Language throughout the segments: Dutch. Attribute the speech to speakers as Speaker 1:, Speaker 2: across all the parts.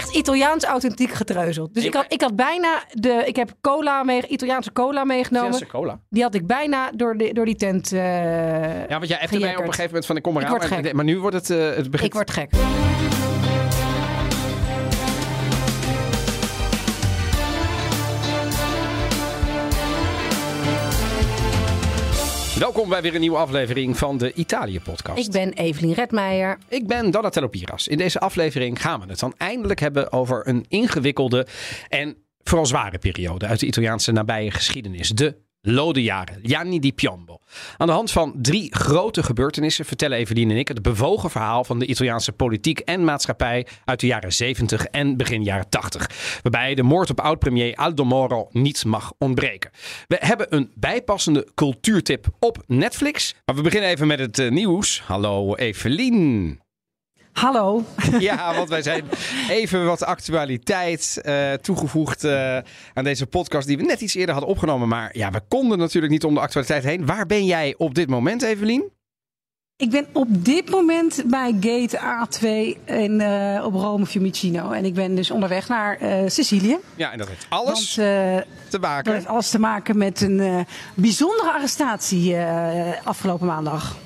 Speaker 1: echt Italiaans authentiek getreuzeld. Dus ik had, ik had bijna de. Ik heb cola mee, Italiaanse cola meegenomen.
Speaker 2: Italiaanse cola.
Speaker 1: Die had ik bijna door, de, door die tent. eh,
Speaker 2: Ja, want jij hebt mij op een gegeven moment van ik kom
Speaker 1: Ik
Speaker 2: eraan.
Speaker 1: word
Speaker 2: maar,
Speaker 1: gek.
Speaker 2: maar nu wordt het, eh het begint.
Speaker 1: Ik word gek.
Speaker 2: Welkom bij weer een nieuwe aflevering van de Italië-podcast.
Speaker 1: Ik ben Evelien Redmeijer.
Speaker 2: Ik ben Donatello Piras. In deze aflevering gaan we het dan eindelijk hebben over een ingewikkelde en vooral zware periode uit de Italiaanse nabije geschiedenis. De Lode Jaren, gli anni di piombo. Aan de hand van drie grote gebeurtenissen vertellen Evelien en ik het bewogen verhaal van de Italiaanse politiek en maatschappij uit de jaren 70 en begin jaren 80. Waarbij de moord op oud-premier Aldo Moro niet mag ontbreken. We hebben een bijpassende cultuurtip op Netflix. Maar we beginnen even met het eh, nieuws. Hallo Evelien.
Speaker 1: Hallo.
Speaker 2: Ja, want wij zijn even wat actualiteit eh, toegevoegd eh, aan deze podcast die we net iets eerder hadden opgenomen. Maar ja, we konden natuurlijk niet om de actualiteit heen. Waar ben jij op dit moment, Evelien?
Speaker 1: Ik ben op dit moment bij gate A2 in, eh, op Rome Fiumicino. En ik ben dus onderweg naar Sicilië.
Speaker 2: Ja, en dat heeft
Speaker 1: Want
Speaker 2: alles
Speaker 1: eh,
Speaker 2: te
Speaker 1: dat
Speaker 2: maken.
Speaker 1: heeft alles te maken met een bijzondere arrestatie afgelopen maandag.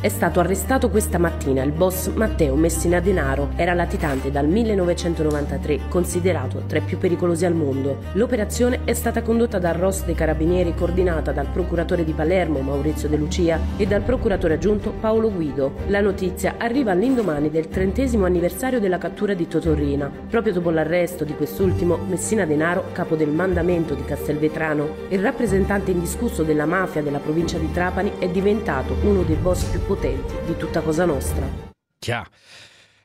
Speaker 3: È stato arrestato questa mattina il boss Matteo Messina Denaro. Era latitante dal 1993, considerato tra i più pericolosi al mondo. L'operazione è stata condotta dal ROS dei Carabinieri, coordinata dal procuratore di Palermo Maurizio De Lucia e dal procuratore aggiunto Paolo Guido. La notizia arriva all'indomani del trentesimo anniversario della cattura di Totorrina. Proprio dopo l'arresto di quest'ultimo, Messina Denaro, capo del mandamento di Castelvetrano e rappresentante indiscusso della mafia della provincia di Trapani, è diventato uno dei boss più potenti di tutta Cosa Nostra.
Speaker 2: Ja,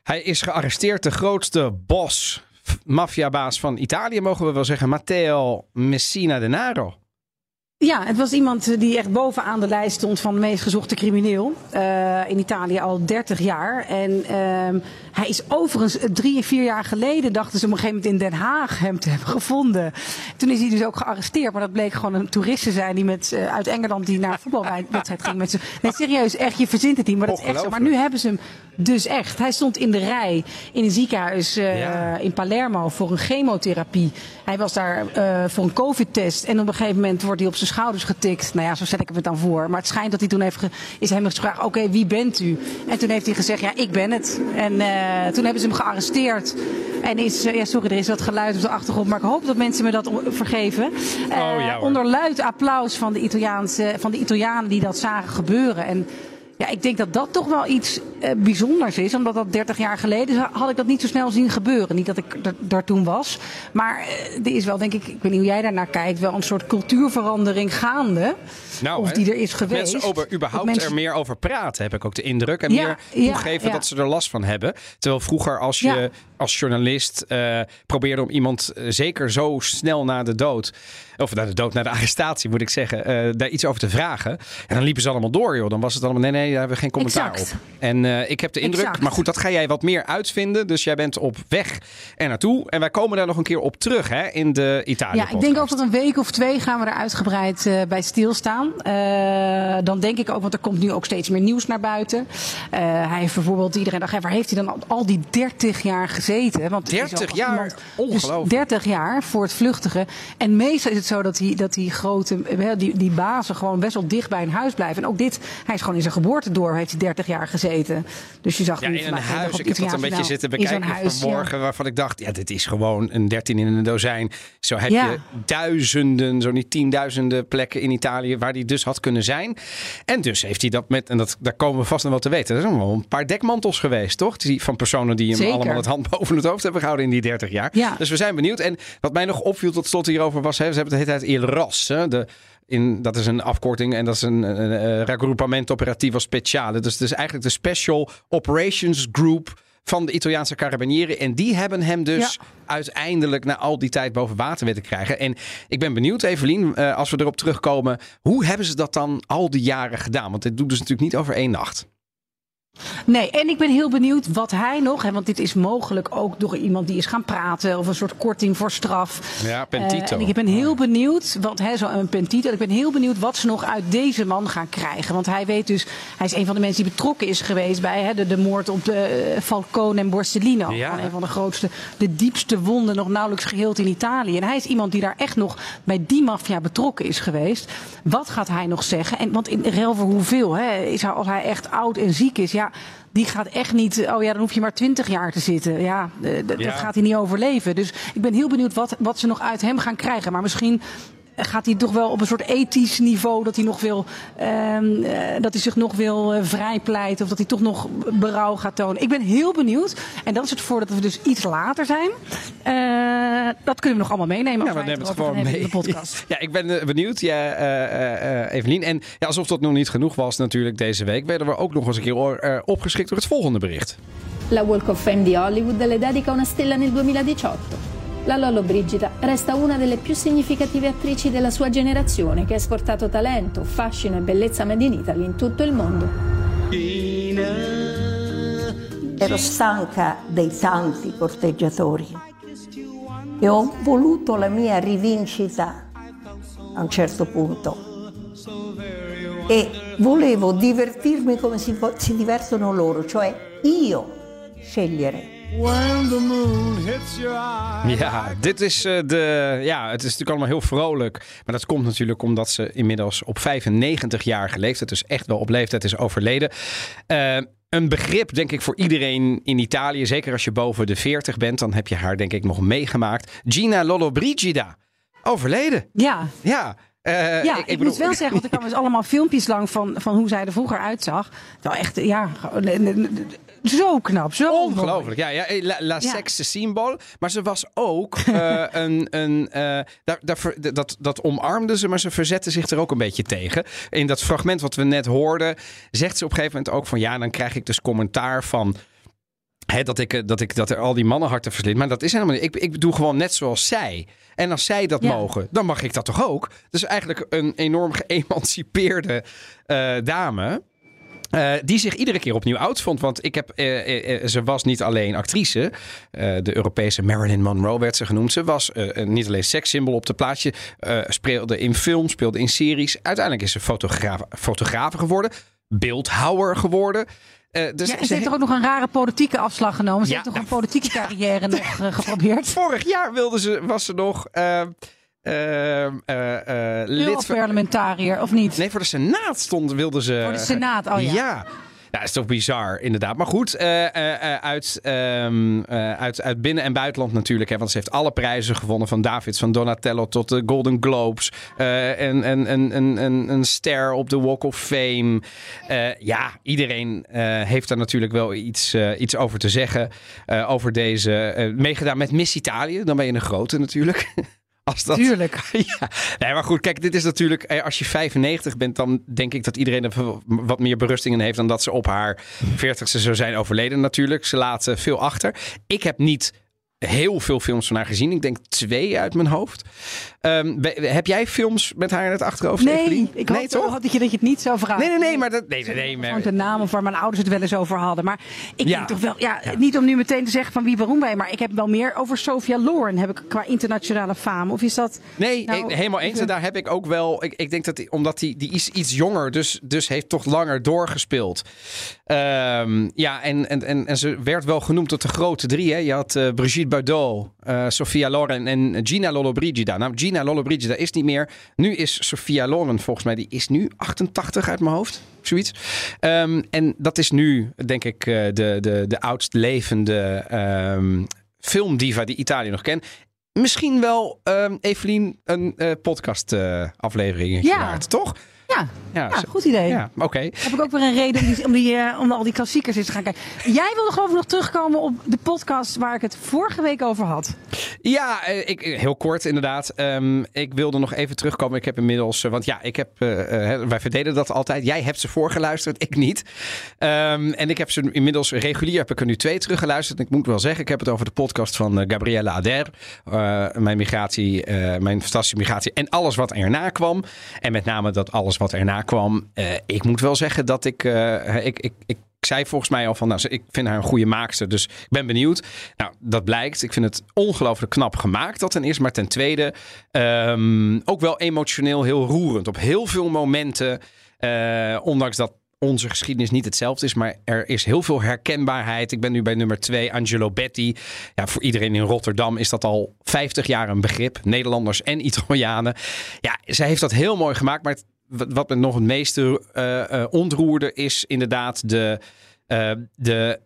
Speaker 2: hij is gearresteerd. De grootste bos, maffiabaas van Italië, mogen we wel zeggen. Matteo Messina Denaro.
Speaker 1: Ja, het was iemand die echt bovenaan de lijst stond van de meest gezochte crimineel. eh, in Italië al 30 jaar. En ehm, hij is overigens drie, vier jaar geleden, dachten ze op een gegeven moment in Den Haag hem te hebben gevonden. Toen is hij dus ook gearresteerd. Maar dat bleek gewoon een toerist te zijn die met, eh, uit Engeland die naar voetbalwedstrijd ging. Met nee, serieus, echt, je verzint het niet. Maar dat is echt zo. Maar nu hebben ze hem dus echt. Hij stond in de rij in een ziekenhuis eh,
Speaker 2: Ja.
Speaker 1: in Palermo voor een chemotherapie. Hij was daar voor een covid-test. En op een gegeven moment wordt hij op zijn schouders getikt. Nou ja, zo stel ik me dan voor. Maar het schijnt dat hij toen heeft ge- is hem gevraagd: Oké, wie bent u? En toen heeft hij gezegd: Ja, ik ben het. En eh, toen hebben ze hem gearresteerd. En is, eh, ja, sorry, er is wat geluid op de achtergrond. Maar ik hoop dat mensen me dat vergeven.
Speaker 2: Ja, hoor.
Speaker 1: onder luid applaus van de, Italiaanse, van de Italianen die dat zagen gebeuren. En ja, ik denk dat dat toch wel iets eh, bijzonders is. Omdat dat 30 jaar geleden had ik dat niet zo snel zien gebeuren. Niet dat ik daar toen was. Maar eh, er is wel, denk ik, ik weet niet hoe jij daarnaar kijkt, wel een soort cultuurverandering gaande.
Speaker 2: Nou,
Speaker 1: of die er is
Speaker 2: dat
Speaker 1: geweest.
Speaker 2: Mensen over,
Speaker 1: Dat
Speaker 2: überhaupt
Speaker 1: mensen-
Speaker 2: er meer over praten, heb ik ook de indruk. En
Speaker 1: Ja,
Speaker 2: meer toegeven
Speaker 1: ja.
Speaker 2: dat ze er last van hebben. Terwijl vroeger als je als journalist eh, probeerde om iemand, eh, zeker zo snel na de dood... of na de dood, na de arrestatie moet ik zeggen... eh, daar iets over te vragen. En dan liepen ze allemaal door, joh. Dan was het allemaal, nee, nee, daar hebben we geen commentaar
Speaker 1: Exact.
Speaker 2: op. En ik heb de indruk,
Speaker 1: Exact.
Speaker 2: maar goed, dat ga jij wat meer uitvinden. Dus jij bent op weg er naartoe. En wij komen daar nog een keer op terug, hè, in de Italië
Speaker 1: Ja, ik denk over een week of twee gaan we er uitgebreid bij stilstaan. Eh, dan denk ik ook, want er komt nu ook steeds meer nieuws naar buiten. Eh, hij heeft bijvoorbeeld iedereen dacht, hé, waar heeft hij dan al, die 30 jaar gezeten? Want het is
Speaker 2: 30
Speaker 1: ook
Speaker 2: jaar?
Speaker 1: iemand-
Speaker 2: Ongelooflijk.
Speaker 1: Dus 30 jaar voor het vluchtigen. En meestal is het zo dat die, dat die grote, eh, die, die bazen gewoon best wel dicht bij een huis blijven. En ook dit, hij is gewoon in zijn geboortedorp, heeft hij 30 jaar gezeten. Dus je zag
Speaker 2: Ja, in een
Speaker 1: vandaag
Speaker 2: huis. Ik heb dat een beetje zitten bekijken
Speaker 1: huis, ja.
Speaker 2: vanmorgen. Waarvan ik dacht, ja, dit is gewoon een 13 in een dozijn. Zo heb
Speaker 1: Ja.
Speaker 2: je duizenden, zo niet tienduizenden plekken in Italië waar die dus had kunnen zijn. En dus heeft hij dat met, en dat, daar komen we vast nog wel te weten. Er zijn wel een paar dekmantels geweest, toch? Die, van personen die hem
Speaker 1: Zeker.
Speaker 2: allemaal het hand boven het hoofd hebben gehouden in die 30 jaar.
Speaker 1: Ja.
Speaker 2: Dus we zijn benieuwd. En wat mij nog opviel tot slot hierover was, hè, ze hebben het de hele tijd. Hè, de, in, dat is een afkorting en dat is een, een, een raggruppamento operativo speciale. Dus het is eigenlijk de Special Operations Group van de Italiaanse carabinieri. En die hebben hem dus
Speaker 1: Ja.
Speaker 2: uiteindelijk na al die tijd boven water weten krijgen. En ik ben benieuwd, Evelien, eh, als we erop terugkomen. Hoe hebben ze dat dan al die jaren gedaan? Want dit doet dus natuurlijk niet over één nacht.
Speaker 1: Nee, en ik ben heel benieuwd wat hij nog, hè, want dit is mogelijk ook door iemand die is gaan praten of een soort korting voor straf.
Speaker 2: Ja, Pentito.
Speaker 1: Uh, en ik ben heel benieuwd, want hij zo een Pentito. Ik ben heel benieuwd wat ze nog uit deze man gaan krijgen. Want hij weet dus, hij is een van de mensen die betrokken is geweest bij hè, de, de moord op de uh, Falcone en Borsellino.
Speaker 2: Ja.
Speaker 1: Een van de grootste, de diepste wonden nog nauwelijks geheeld in Italië. En hij is iemand die daar echt nog bij die maffia betrokken is geweest. Wat gaat hij nog zeggen? En, want in ruil voor hoeveel? Hè, is hij, als hij echt oud en ziek is, ja die gaat echt niet, oh ja, dan hoef je maar twintig jaar te zitten. Ja, uh, dat
Speaker 2: Ja.
Speaker 1: gaat hij niet overleven. Dus ik ben heel benieuwd wat, wat ze nog uit hem gaan krijgen. Maar misschien gaat hij toch wel op een soort ethisch niveau dat hij nog wil, ehm, eh, dat hij zich nog wil eh, vrijpleiten of dat hij toch nog berouw gaat tonen. Ik ben heel benieuwd. En dat is het voordat we dus iets later zijn. Eh, dat kunnen we nog allemaal meenemen.
Speaker 2: Ja, we nemen het gewoon mee.
Speaker 1: in de podcast.
Speaker 2: Ja, ik ben benieuwd, ja, eh, eh, eh, Evelien. En ja, alsof dat nog niet genoeg was natuurlijk deze week, werden we ook nog eens een keer eh, opgeschrikt door het volgende bericht.
Speaker 4: La Walk of Fame di Hollywood le dedica una stella nel 2018. La Lollo Brigida resta una delle più significative attrici della sua generazione che ha esportato talento, fascino e bellezza made in Italy in tutto il mondo.
Speaker 5: Ero stanca dei tanti corteggiatori e ho voluto la mia rivincita a un certo punto. E volevo divertirmi come si, si divertono loro, cioè io scegliere.
Speaker 6: When the moon hits your eye.
Speaker 2: Ja, dit is eh, de. Ja, het is natuurlijk allemaal heel vrolijk. Maar dat komt natuurlijk omdat ze inmiddels op 95-jarige leeftijd, dus echt wel op leeftijd, is overleden. Eh, een begrip, denk ik, voor iedereen in Italië. Zeker als je boven de 40 bent, dan heb je haar, denk ik, nog meegemaakt. Gina Lollobrigida. Overleden.
Speaker 1: Ja,
Speaker 2: Ja. eh,
Speaker 1: Ja, ik, moet wel zeggen, want ik kwam dus allemaal filmpjes lang van, van hoe zij er vroeger uitzag. Wel echt, ja, eh, eh, eh, zo knap, zo.
Speaker 2: Ongelooflijk, ja. ja la la
Speaker 1: Ja.
Speaker 2: sexe symbool. Maar ze was ook eh, een... een eh, daar, dat, dat omarmde ze, maar ze verzette zich er ook een beetje tegen. In dat fragment wat we net hoorden, zegt ze op een gegeven moment ook van... Ja, dan krijg ik dus commentaar van... Hè, dat, ik, eh, dat, ik, dat er al die mannenharten verslind. Maar dat is helemaal niet. Ik, ik doe gewoon net zoals zij. En als zij dat
Speaker 1: Ja.
Speaker 2: mogen, dan mag ik dat toch ook? Dus eigenlijk een enorm geëmancipeerde eh, dame. Eh, die zich iedere keer opnieuw oud vond. Want ik heb, eh, eh, ze was niet alleen actrice. de Europese Marilyn Monroe werd ze genoemd. Ze was niet alleen sekssymbool op het plaatje. speelde in films, speelde in series. Uiteindelijk is ze fotograaf, fotograaf geworden. Beeldhouwer geworden. Dus
Speaker 1: Ja, ze heeft toch ook nog een rare politieke afslag genomen. Ze
Speaker 2: Ja.
Speaker 1: heeft toch een politieke carrière nog geprobeerd.
Speaker 2: Vorig jaar wilde ze, was ze nog lid van...
Speaker 1: Europarlementariër, of niet?
Speaker 2: Nee, voor de Senaat stond, wilde ze...
Speaker 1: Voor de Senaat, oh ja.
Speaker 2: Ja. Ja, dat is toch bizar, inderdaad. Maar goed, eh, uit, ehm, eh, uit, uit binnen- en buitenland natuurlijk. Hè, want ze heeft alle prijzen gewonnen. Van Davids, van Donatello tot de Golden Globes. en en, en, en, en een ster op de Walk of Fame. Ja, iedereen heeft daar natuurlijk wel iets, iets over te zeggen. over deze... meegedaan met Miss Italië. Dan ben je een grote natuurlijk. Als dat,
Speaker 1: Tuurlijk.
Speaker 2: ja, nee, maar goed, kijk, dit is natuurlijk, eh, als je 95 bent, dan denk ik dat iedereen er wat meer berusting in heeft dan dat ze op haar 40ste zou zijn overleden natuurlijk. Ze laat eh, veel achter. Ik heb niet heel veel films van haar gezien. Ik denk twee uit mijn hoofd. Ehm, be- heb jij films met haar in het achterhoofd?
Speaker 1: Nee,
Speaker 2: Evelien?
Speaker 1: ik
Speaker 2: nee,
Speaker 1: hoop
Speaker 2: toch?
Speaker 1: dat je, dat je het niet zou vragen.
Speaker 2: Nee, nee, nee, maar dat. Nee, nee, nee. Maar,
Speaker 1: de naam of waar mijn ouders het wel eens over hadden. Maar ik
Speaker 2: Ja.
Speaker 1: denk toch wel, ja, niet om nu meteen te zeggen van wie waarom wij, maar ik heb wel meer over Sophia Loren heb ik qua internationale faam. Of is dat?
Speaker 2: Nee,
Speaker 1: Nou,
Speaker 2: helemaal eens. En daar heb ik ook wel. Ik, ik denk dat die, omdat die, die is iets jonger, dus, dus heeft toch langer doorgespeeld. Ehm, ja, en, en, en, en ze werd wel genoemd tot de grote drie. Hè. Je had eh, Brigitte Bardot, eh, Sofia Loren en Gina Lollobrigida. Nou, Gina Lollobrigida is niet meer. Nu is Sofia Loren, volgens mij, die is nu 88 uit mijn hoofd. Zoiets. Ehm, en dat is nu, denk ik, eh, de, de, de oudst levende ehm, filmdiva die Italië nog kent. Misschien wel, ehm Evelien, een eh, podcast eh, aflevering
Speaker 1: Ja.
Speaker 2: waard, toch?
Speaker 1: Ja,
Speaker 2: Ja,
Speaker 1: goed idee.
Speaker 2: Ja, oké.
Speaker 1: Heb ik ook weer een reden om, die, om, die, eh, om al die klassiekers eens te gaan kijken. Jij wilde geloof ik nog terugkomen op de podcast waar ik het vorige week over had.
Speaker 2: Ja, eh, ik, heel kort inderdaad. Ehm, ik wilde nog even terugkomen. Ik heb inmiddels, eh, want ja, ik heb, wij verdelen dat altijd. Jij hebt ze voorgeluisterd, ik niet. Ehm, en ik heb ze inmiddels regulier, heb ik er nu twee teruggeluisterd. En ik moet wel zeggen, ik heb het over de podcast van eh, Gabriella Ader. Mijn migratie, mijn fantastische migratie en alles wat erna kwam. En met name dat alles wat erna kwam. eh, ik moet wel zeggen dat ik, eh, ik, ik, ik zei volgens mij al van, nou, ik vind haar een goede maakster, dus ik ben benieuwd. Nou, dat blijkt. Ik vind het ongelooflijk knap gemaakt, dat ten eerste. Maar ten tweede, ehm, ook wel emotioneel heel roerend. Op heel veel momenten, eh, ondanks dat onze geschiedenis niet hetzelfde is, maar er is heel veel herkenbaarheid. Ik ben nu bij nummer twee, Angelo Betti. Ja, voor iedereen in Rotterdam is dat al 50 jaar een begrip. Nederlanders en Italianen. Ja, zij heeft dat heel mooi gemaakt, maar wat me nog het meeste uh, ontroerde is inderdaad de, uh, de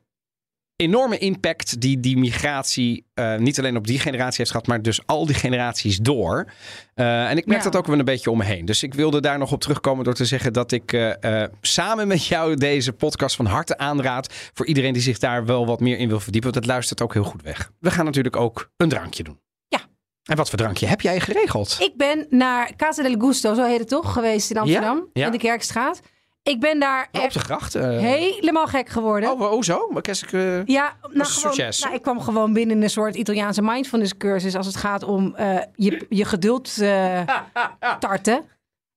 Speaker 2: enorme impact die die migratie niet alleen op die generatie heeft gehad, maar dus al die generaties door. en ik merk dat ook wel een beetje om me heen. Dus ik wilde daar nog op terugkomen door te zeggen dat ik samen met jou deze podcast van harte aanraad voor iedereen die zich daar wel wat meer in wil verdiepen. Want het luistert ook heel goed weg. We gaan natuurlijk ook een drankje doen. En wat voor drankje heb jij geregeld?
Speaker 1: Ik ben naar Casa del Gusto, zo heet het toch, geweest in Amsterdam.
Speaker 2: Ja?
Speaker 1: In de Kerkstraat. Ik ben daar
Speaker 2: op de gracht. Uh...
Speaker 1: helemaal gek geworden.
Speaker 2: Oh, oh zo? Maar ik, uh...
Speaker 1: ja, nou, gewoon, nou, ik kwam gewoon binnen een soort Italiaanse mindfulness cursus als het gaat om uh, je, je geduld tarten.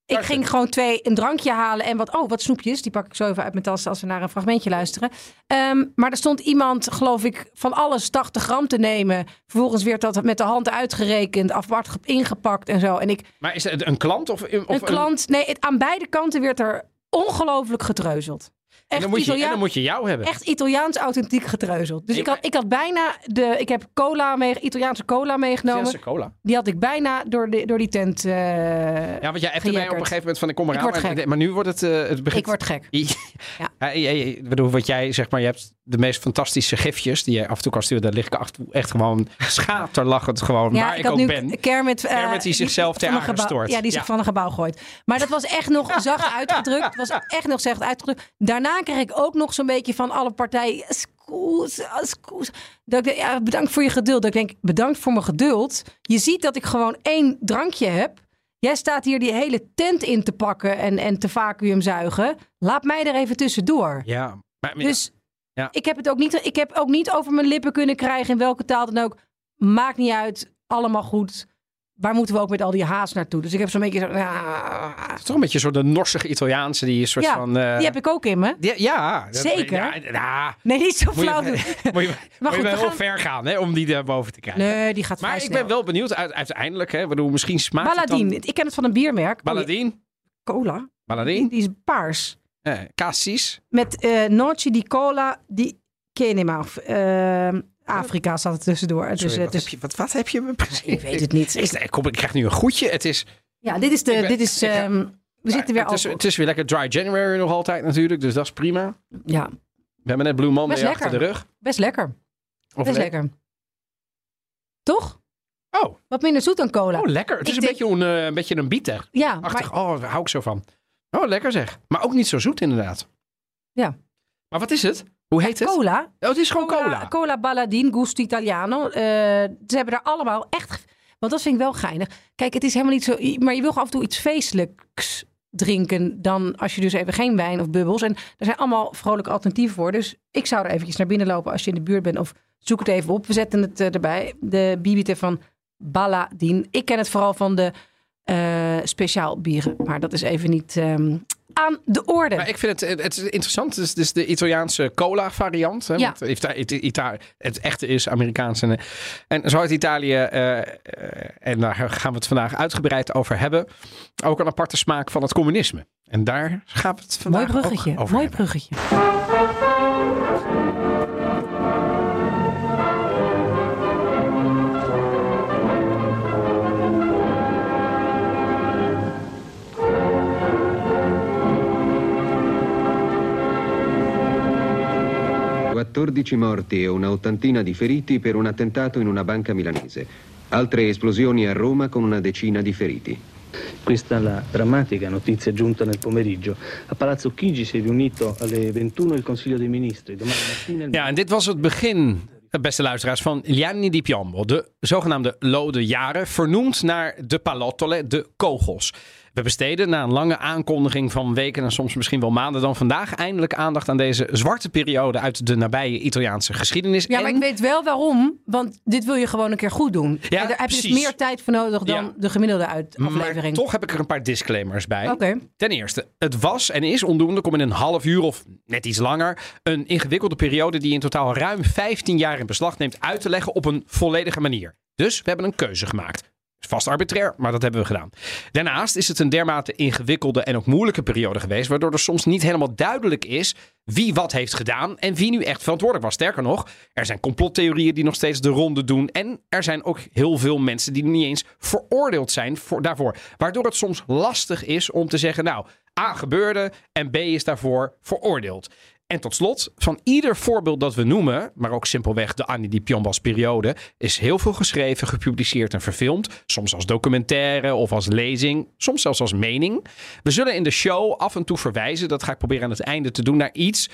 Speaker 1: Ik ging gewoon twee een drankje halen en wat, oh, wat snoepjes. Die pak ik zo even uit mijn tas als we naar een fragmentje luisteren. Um, maar er stond iemand, geloof ik, van alles 80 gram te nemen. Vervolgens werd dat met de hand uitgerekend, apart ingepakt en zo. En ik,
Speaker 2: maar is het een klant of, of
Speaker 1: een klant? Nee, het, aan beide kanten werd er ongelooflijk getreuzeld.
Speaker 2: En, dan moet je, en dan moet je jou hebben.
Speaker 1: Echt Italiaans authentiek getreuzeld. Dus ik, had, ik had bijna de. Ik heb cola mee, Italiaanse cola meegenomen.
Speaker 2: Italiaanse cola.
Speaker 1: Die had ik bijna door, de, door die tent. Uh,
Speaker 2: ja, want jij hebt mij op een gegeven moment van ik kom eraan. Maar, maar, nu wordt het. Uh, het begint...
Speaker 1: Ik word gek.
Speaker 2: ja. Ik bedoel, wat jij zeg maar, je hebt de meest fantastische gifjes die je af en toe kan sturen. Daar lig ik echt gewoon schaterlachend gewoon
Speaker 1: ja,
Speaker 2: waar
Speaker 1: ik,
Speaker 2: ik ook ben.
Speaker 1: Kermit,
Speaker 2: uh, Kermit die zichzelf ter aarde stort.
Speaker 1: Ja, die zich van een gebouw gooit. Maar dat was echt nog zacht uitgedrukt. Het was echt nog zacht uitgedrukt. Daarna kreeg ik ook nog zo'n beetje van alle partijen... Scoes, scoes. Dat ik ja, bedankt voor je geduld. Dat ik denk, bedankt voor mijn geduld. Je ziet dat ik gewoon één drankje heb. Jij staat hier die hele tent in te pakken en, en te vacuümzuigen. Laat mij er even tussendoor.
Speaker 2: Ja,
Speaker 1: maar, dus ja. Ik, heb het ook niet, ik heb ook niet over mijn lippen kunnen krijgen in welke taal dan ook. Maakt niet uit, allemaal goed. Waar moeten we ook met al die haast naartoe? Dus ik heb zo'n beetje zo...
Speaker 2: Het is toch een beetje zo de norsige Italiaanse die een soort
Speaker 1: ja,
Speaker 2: van... Uh...
Speaker 1: die heb ik ook in me.
Speaker 2: Die, ja.
Speaker 1: Zeker.
Speaker 2: Ja, ja.
Speaker 1: Nee, niet zo flauw
Speaker 2: doen. Moet je, maar goed, wel gaan... ver gaan hè, om die boven te krijgen.
Speaker 1: Nee, die gaat
Speaker 2: Maar
Speaker 1: ik
Speaker 2: ben wel benieuwd uiteindelijk. Hè, bedoel, misschien smaakt. Dan...
Speaker 1: Ik ken het van een biermerk.
Speaker 2: Baladine.
Speaker 1: Cola.
Speaker 2: Baladine.
Speaker 1: Die, die is paars.
Speaker 2: Eh, cassis.
Speaker 1: Met uh, Noce di Cola di Kenema. Uh, Afrika zat er tussendoor.
Speaker 2: Sorry,
Speaker 1: dus,
Speaker 2: wat,
Speaker 1: dus,
Speaker 2: heb je, wat, wat heb je precies?
Speaker 1: Ik weet het niet.
Speaker 2: Ik, ik, kom, ik krijg nu een goedje. Het is...
Speaker 1: Ja, dit is de...
Speaker 2: ben,
Speaker 1: dit is, um, we
Speaker 2: ja,
Speaker 1: zitten weer
Speaker 2: het is, het is weer lekker dry January nog altijd natuurlijk. Dus dat is prima.
Speaker 1: Ja.
Speaker 2: We hebben net Blue Monday
Speaker 1: Best
Speaker 2: achter de rug.
Speaker 1: Best lekker.
Speaker 2: Of
Speaker 1: Best lekker. Toch?
Speaker 2: Oh.
Speaker 1: Wat minder zoet dan cola.
Speaker 2: Oh, lekker. Het is
Speaker 1: Ik
Speaker 2: een,
Speaker 1: denk-
Speaker 2: beetje een, uh, een beetje een bitter.
Speaker 1: Ja, maar,
Speaker 2: Oh, daar hou ik zo van. Oh, lekker zeg. Maar ook niet zo zoet inderdaad.
Speaker 1: Ja.
Speaker 2: Maar wat is het? Hoe heet het?
Speaker 1: cola.
Speaker 2: Oh, het is gewoon cola.
Speaker 1: Cola Baladin, Gusto Italiano. Eh, ze hebben er allemaal echt... Want dat vind ik wel geinig. Kijk, het is helemaal niet zo... Maar je wil af en toe iets feestelijks drinken... dan als je dus even geen wijn of bubbels. En er zijn allemaal vrolijke alternatieven voor. Dus ik zou er eventjes naar binnen lopen als je in de buurt bent. Of zoek het even op. We zetten het eh, erbij. De bibite van Baladin. Ik ken het vooral van de eh, speciaal bieren. Maar dat is even niet ehm, aan de orde.
Speaker 2: Maar ik vind het, het is interessant. Het is, het is de Italiaanse cola variant. Hè?
Speaker 1: Ja.
Speaker 2: Want Ita- Ita- Ita- het echte is Amerikaans. En, en zo uit Italië, eh, eh, en daar gaan we het vandaag uitgebreid over hebben. Ook een aparte smaak van het communisme. En daar gaan we het
Speaker 1: Mooi
Speaker 2: vandaag
Speaker 1: bruggetje.
Speaker 2: ook over
Speaker 1: Mooi
Speaker 2: hebben.
Speaker 1: bruggetje.
Speaker 7: 14 morti e una ottantina di feriti per un attentato in una banca milanese. Altre esplosioni a Roma con una decina di feriti.
Speaker 8: Questa è la drammatica notizia giunta nel pomeriggio. A Palazzo Chigi si è riunito alle 21 il Consiglio dei Ministri. Domani mattina il
Speaker 2: Ja, en dit was het begin, beste luisteraars, van Gianni di Piombo. De zogenaamde Lode Jaren, vernoemd naar de palottole, de kogels. We besteden na een lange aankondiging van weken en soms misschien wel maanden dan vandaag eindelijk aandacht aan deze zwarte periode uit de nabije Italiaanse geschiedenis.
Speaker 1: Ja, maar ik weet wel waarom. Want dit wil je gewoon een keer goed doen.
Speaker 2: Ja,
Speaker 1: en daar heb je dus meer tijd voor nodig dan
Speaker 2: Ja.
Speaker 1: de gemiddelde uit
Speaker 2: Maar
Speaker 1: aflevering.
Speaker 2: toch heb ik er een paar disclaimers bij. Ten eerste, het was en is ondoende om in een half uur of net iets langer een ingewikkelde periode die in totaal ruim 15 jaar in beslag neemt uit te leggen op een volledige manier. Dus we hebben een keuze gemaakt. Vast arbitrair, maar dat hebben we gedaan. Daarnaast is het een dermate ingewikkelde en ook moeilijke periode geweest, waardoor er soms niet helemaal duidelijk is wie wat heeft gedaan en wie nu echt verantwoordelijk was. Sterker nog, er zijn complottheorieën die nog steeds de ronde doen en er zijn ook heel veel mensen die niet eens veroordeeld zijn voor, daarvoor. Waardoor het soms lastig is om te zeggen, nou, A gebeurde en B is daarvoor veroordeeld. En tot slot, van ieder voorbeeld dat we noemen, maar ook simpelweg de Annie Di Piombas periode, is heel veel geschreven, gepubliceerd en verfilmd. Soms als documentaire of als lezing, soms zelfs als mening. We zullen in de show af en toe verwijzen, dat ga ik proberen aan het einde te doen, naar iets.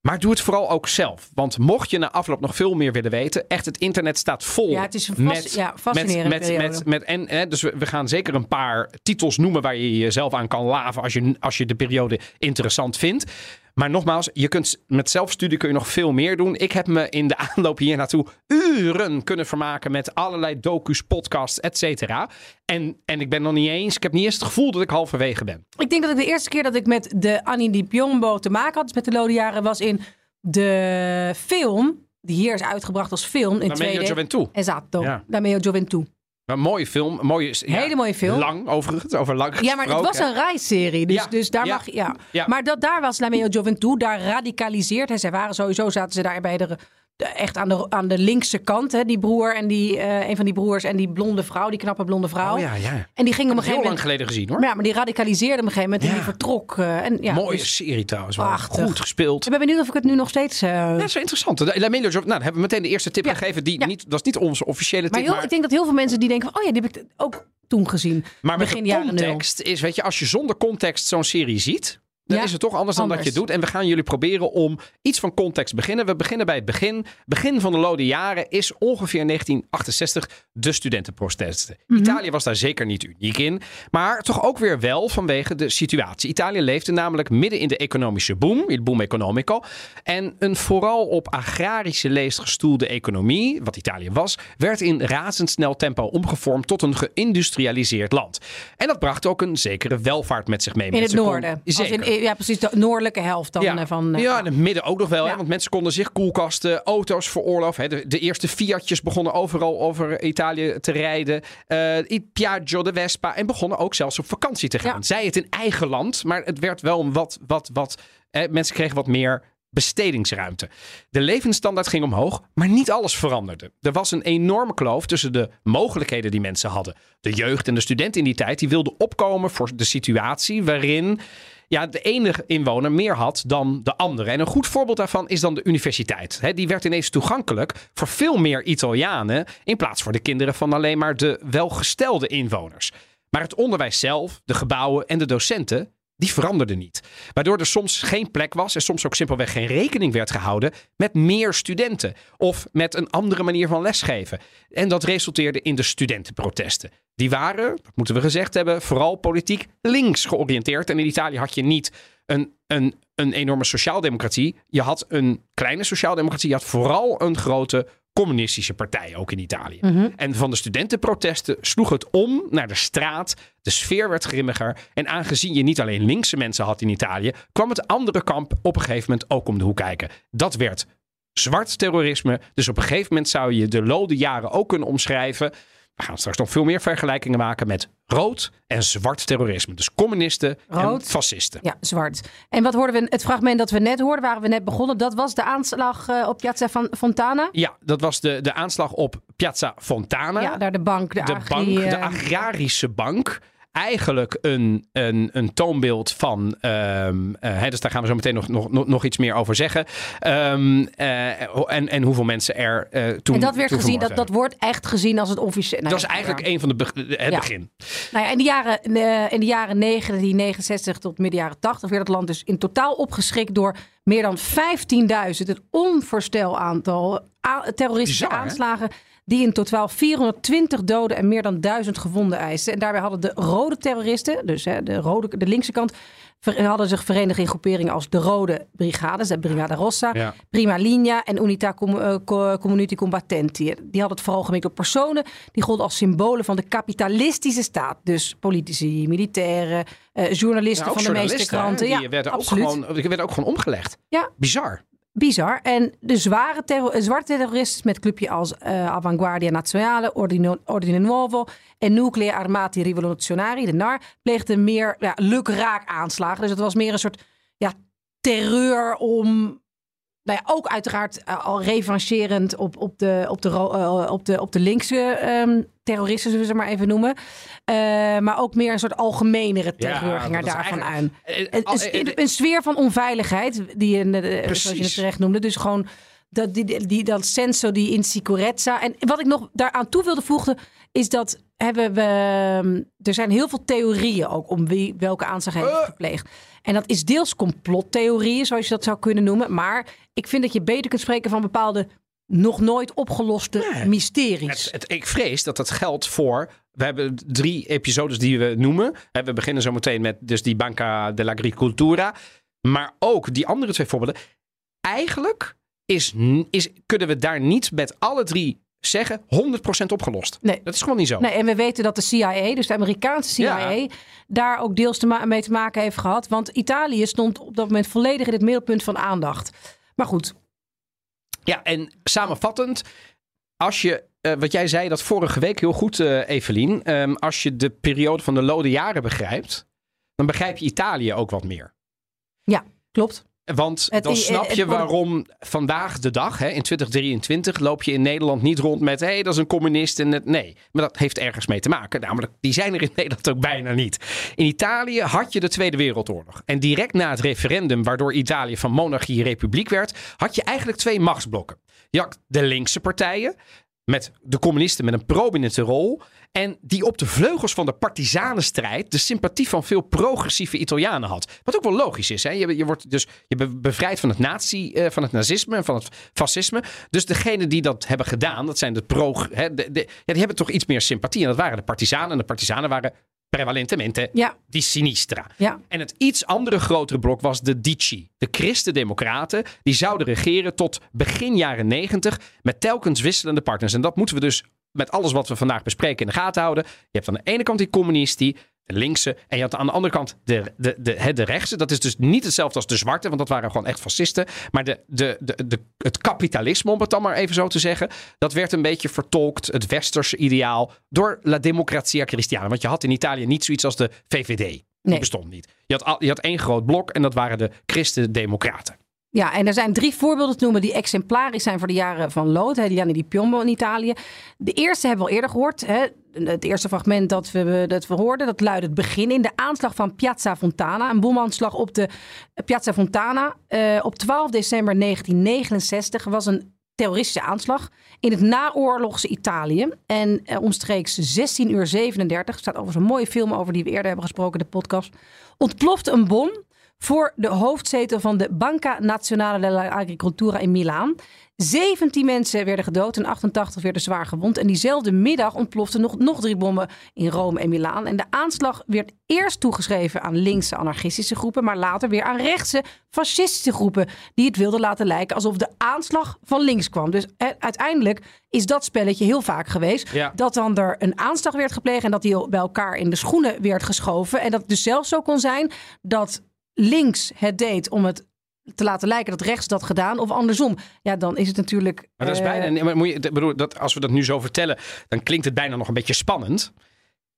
Speaker 2: Maar doe het vooral ook zelf. Want mocht je na afloop nog veel meer willen weten, echt het internet staat vol.
Speaker 1: Ja, het is een fas- ja, fascinerende
Speaker 2: met, met, met, met, en, hè, dus we, we gaan zeker een paar titels noemen waar je jezelf aan kan laven als je, als je de periode interessant vindt. Maar nogmaals, je kunt met zelfstudie kun je nog veel meer doen. Ik heb me in de aanloop hier naartoe uren kunnen vermaken met allerlei docu's, podcasts, et cetera. En, en ik ben nog niet eens, ik heb niet eens het gevoel dat ik halverwege ben.
Speaker 1: Ik denk dat ik de eerste keer dat ik met de Annie Di Piombo te maken had, dus met de Lode Jaren, was in de film, die hier is uitgebracht als film in
Speaker 2: Daarmee
Speaker 1: 2D.
Speaker 2: Gioventù.
Speaker 1: Esatto,
Speaker 2: Ja.
Speaker 1: Dameo Gioventù.
Speaker 2: Een mooie film, mooie, ja,
Speaker 1: Hele mooie film.
Speaker 2: Lang overigens, over lang
Speaker 1: Ja, maar het was een reisserie. Dus,
Speaker 2: Ja,
Speaker 1: dus daar
Speaker 2: ja,
Speaker 1: mag. Ja. Maar dat, daar was Lameo Gioventù, daar radicaliseerd. Hè. Zij waren sowieso, zaten ze daar bij de. De- Echt aan de, aan de linkse kant, hè, die broer en die, eh, een van die broers en die blonde vrouw, die knappe blonde vrouw.
Speaker 2: Oh ja, ja.
Speaker 1: En die ging op een
Speaker 2: Heel
Speaker 1: gegeven
Speaker 2: lang
Speaker 1: moment.
Speaker 2: geleden gezien hoor.
Speaker 1: Maar ja, maar die radicaliseerde op een gegeven moment en die vertrok. eh, en, ja,
Speaker 2: Mooie
Speaker 1: dus
Speaker 2: serie trouwens. wel.
Speaker 1: Prachtig.
Speaker 2: Goed gespeeld.
Speaker 1: ik ben benieuwd of ik het nu nog steeds. eh,
Speaker 2: Ja, dat is wel interessant. De nou, dan hebben we meteen de eerste tip
Speaker 1: Ja.
Speaker 2: gegeven. Die niet, dat is niet onze officiële
Speaker 1: maar
Speaker 2: tip.
Speaker 1: heel,
Speaker 2: maar
Speaker 1: ik denk dat heel veel mensen die denken: van, oh ja, die heb ik ook toen gezien.
Speaker 2: maar met
Speaker 1: begin
Speaker 2: de
Speaker 1: jaren nul.
Speaker 2: context is, weet je, als je zonder context zo'n serie ziet. Dan
Speaker 1: Ja,
Speaker 2: is het toch anders, dan dat je het doet. En we gaan jullie proberen om iets van context te beginnen. We beginnen bij het begin. Begin van de Lode Jaren is ongeveer 1968 de studentenprotesten.
Speaker 1: Mhm.
Speaker 2: Italië was daar zeker niet uniek in. Maar toch ook weer wel vanwege de situatie. Italië leefde namelijk midden in de economische boom. Il boom economico. En een vooral op agrarische leest gestoelde economie, wat Italië was, werd in razendsnel tempo omgevormd tot een geïndustrialiseerd land. En dat bracht ook een zekere welvaart met zich mee.
Speaker 1: In het
Speaker 2: kon-
Speaker 1: noorden. Als
Speaker 2: Zeker.
Speaker 1: in, ja, precies. De noordelijke helft dan eh, van. eh,
Speaker 2: ja, in het midden ook nog wel. Hè? Want mensen konden zich koelkasten, auto's veroorloven. Hè? De, de eerste Fiatjes begonnen overal over Italië te rijden. Il Piaggio, de Vespa. En begonnen ook zelfs op vakantie te gaan.
Speaker 1: Ja.
Speaker 2: Zij het in eigen land, maar het werd wel een wat... wat, wat eh, mensen kregen wat meer bestedingsruimte. De levensstandaard ging omhoog, maar niet alles veranderde. Er was een enorme kloof tussen de mogelijkheden die mensen hadden. De jeugd en de studenten in die tijd die wilden opkomen voor de situatie waarin ja, de enige inwoner meer had dan de andere. En een goed voorbeeld daarvan is dan de universiteit. Die werd ineens toegankelijk voor veel meer Italianen in plaats voor de kinderen van alleen maar de welgestelde inwoners. Maar het onderwijs zelf, de gebouwen en de docenten, die veranderden niet. Waardoor er soms geen plek was en soms ook simpelweg geen rekening werd gehouden met meer studenten of met een andere manier van lesgeven. En dat resulteerde in de studentenprotesten. Die waren, dat moeten we gezegd hebben, vooral politiek links georiënteerd. En in Italië had je niet een, een, een enorme sociaaldemocratie. Je had een kleine sociaaldemocratie. Je had vooral een grote communistische partij, ook in Italië. En van de studentenprotesten sloeg het om naar de straat. De sfeer werd grimmiger. En aangezien je niet alleen linkse mensen had in Italië, kwam het andere kamp op een gegeven moment ook om de hoek kijken. Dat werd zwart terrorisme. Dus op een gegeven moment zou je de lode jaren ook kunnen omschrijven. We gaan straks nog veel meer vergelijkingen maken met rood en zwart terrorisme. Dus communisten en fascisten.
Speaker 1: Ja, zwart. En wat hoorden we? Het fragment dat we net hoorden, waren we net begonnen. Dat was de aanslag eh, op Piazza Fontana.
Speaker 2: Ja, dat was de, de aanslag op Piazza Fontana.
Speaker 1: Ja, daar de bank, de,
Speaker 2: de
Speaker 1: agri,
Speaker 2: bank, de
Speaker 1: eh,
Speaker 2: agrarische bank. Eigenlijk een, een, een toonbeeld van. ehm, eh, dus daar gaan we zo meteen nog, nog, nog, iets meer over zeggen. Ehm, eh, en, en hoeveel mensen er eh toen.
Speaker 1: En dat werd gezien, dat, dat wordt echt gezien als het officieel. nou
Speaker 2: dat is eigenlijk
Speaker 1: ja.
Speaker 2: een van de be- het
Speaker 1: Ja.
Speaker 2: begin.
Speaker 1: Nou ja, in de jaren, in de jaren 1969 tot midden jaren 80 werd het land dus in totaal opgeschrikt door Meer dan 15.000, het onvoorstel aantal terroristische
Speaker 2: Bizar, hè?
Speaker 1: Die in totaal 420 doden en meer dan 1000 gewonden eisten. En daarbij hadden de rode terroristen, dus hè, de, rode, de linkse kant, hadden zich verenigd in groeperingen als de Rode Brigades, de Brigada Rossa,
Speaker 2: Ja.
Speaker 1: Prima Linea en Unità Com- eh, Co- Community Combattenti. Die hadden het vooral gemikt op personen die golden als symbolen van de kapitalistische staat. Dus politici, militairen, eh, journalisten
Speaker 2: Ja, ook
Speaker 1: van de meeste kranten.
Speaker 2: Die
Speaker 1: ja,
Speaker 2: werden ook,
Speaker 1: absoluut.
Speaker 2: gewoon, die werden ook gewoon omgelegd.
Speaker 1: Ja.
Speaker 2: Bizar.
Speaker 1: Bizar. En de zware eh, zwarte terroristen met clubje als eh Avanguardia Nazionale, Ordine, Nuovo en Nuclei Armati Rivoluzionari, de NAR, pleegden meer ja, lukraak aanslagen. Dus het was meer een soort ja, terreur om nou ja, ook uiteraard eh, al revancherend op, op, de, op, de, eh, op, de, op de linkse ehm, terroristen, zullen we ze maar even noemen. Eh, maar ook meer een soort algemenere terreur
Speaker 2: Ja,
Speaker 1: er daarvan aan. Een,
Speaker 2: al-
Speaker 1: een, een sfeer van onveiligheid, die je, zoals je het terecht noemde. Dus gewoon dat, die, die, die, dat senso di insicurezza. En wat ik nog daaraan toe wilde voegen, is dat hebben we, ehm, er zijn heel veel theorieën ook om wie welke aanslag heeft
Speaker 2: Eh.
Speaker 1: gepleegd. En dat is deels complottheorieën, zoals je dat zou kunnen noemen. Maar ik vind dat je beter kunt spreken van bepaalde nog nooit opgeloste
Speaker 2: Nee.
Speaker 1: mysteries.
Speaker 2: Het, het- ik vrees dat dat geldt voor. We hebben drie episodes die we noemen. We beginnen zo meteen met dus die Banca dell'Agricoltura. Maar ook die andere twee voorbeelden. Eigenlijk is, is, kunnen we daar niet met alle drie zeggen 100% opgelost.
Speaker 1: Nee.
Speaker 2: Dat is gewoon niet zo.
Speaker 1: Nee, en we weten dat de CIA, dus de Amerikaanse CIA,
Speaker 2: Ja.
Speaker 1: daar ook deels te mee te maken heeft gehad. Want Italië stond op dat moment volledig in het middelpunt van aandacht. Maar goed,
Speaker 2: Ja, en samenvattend, als je, eh, wat jij zei dat vorige week heel goed, eh Evelien, ehm, als je de periode van de lode jaren begrijpt, dan begrijp je Italië ook wat meer.
Speaker 1: ja, klopt.
Speaker 2: Want
Speaker 1: Het-
Speaker 2: dan snap je waarom vandaag de dag, hè, in 2023, loop je in Nederland niet rond met hé, hey, dat is een communist. En het, nee, maar dat heeft ergens mee te maken. Namelijk, die zijn er in Nederland ook bijna niet. In Italië had je de Tweede Wereldoorlog. En direct na het referendum, waardoor Italië van monarchie republiek werd, had je eigenlijk twee machtsblokken. Je had de linkse partijen, met de communisten met een prominente rol. En die op de vleugels van de partisanenstrijd de sympathie van veel progressieve Italianen had. Wat ook wel logisch is. Hè? Je, je wordt dus je be- bevrijd van het, nazi, eh, van het nazisme en van het fascisme. Dus degenen die dat hebben gedaan, dat zijn de pro. Hè, de, de- ja, die hebben toch iets meer sympathie. En dat waren de partisanen. En de partisanen waren prevalentemente
Speaker 1: Ja,
Speaker 2: die sinistra.
Speaker 1: ja.
Speaker 2: En het iets andere grotere blok was de Dici. De Christen-Democraten. Die zouden regeren tot begin jaren negentig. Met telkens wisselende partners. En dat moeten we dus met alles wat we vandaag bespreken in de gaten houden. Je hebt aan de ene kant die communisti. De linkse. En je had aan de andere kant de, de, de, de, de rechtse. Dat is dus niet hetzelfde als de zwarte. Want dat waren gewoon echt fascisten. Maar de, de, de, de, het kapitalisme, om het dan maar even zo te zeggen. Dat werd een beetje vertolkt. Het westerse ideaal. Door La Democrazia Cristiana. Want je had in Italië niet zoiets als de VVD. Die
Speaker 1: Nee.
Speaker 2: bestond niet. Je had, al- je had één groot blok en dat waren de Christen-Democraten.
Speaker 1: Ja, en er zijn drie voorbeelden te noemen die exemplarisch zijn voor de jaren van Lood. hè, Gianni di Piombo in Italië. De eerste hebben we al eerder gehoord. Hè. Het eerste fragment dat we, dat we hoorden, dat luidde het begin in. De aanslag van Piazza Fontana. Een bomaanslag op de Piazza Fontana. eh, op 12 december 1969 was een terroristische aanslag in het naoorlogse Italië. En eh, omstreeks 16 uur 37, er staat overigens een mooie film over die we eerder hebben gesproken de podcast, ontplofte een bom voor de hoofdzetel van de Banca Nazionale dell'Agricoltura in Milaan. 17 mensen werden gedood en 88 werden zwaar gewond. En diezelfde middag ontploften nog, nog drie bommen in Rome en Milaan. En de aanslag werd eerst toegeschreven aan linkse anarchistische groepen, maar later weer aan rechtse fascistische groepen die het wilden laten lijken alsof de aanslag van links kwam. Dus eh, uiteindelijk is dat spelletje heel vaak geweest.
Speaker 2: Ja.
Speaker 1: Dat dan er een aanslag werd gepleegd en dat die bij elkaar in de schoenen werd geschoven. En dat het dus zelfs zo kon zijn dat links het deed om het te laten lijken dat rechts dat gedaan of andersom. Ja, dan is het natuurlijk.
Speaker 2: Maar dat is
Speaker 1: eh,
Speaker 2: bijna, nee, maar moet je, bedoel, dat, als we dat nu zo vertellen, dan klinkt het bijna nog een beetje spannend.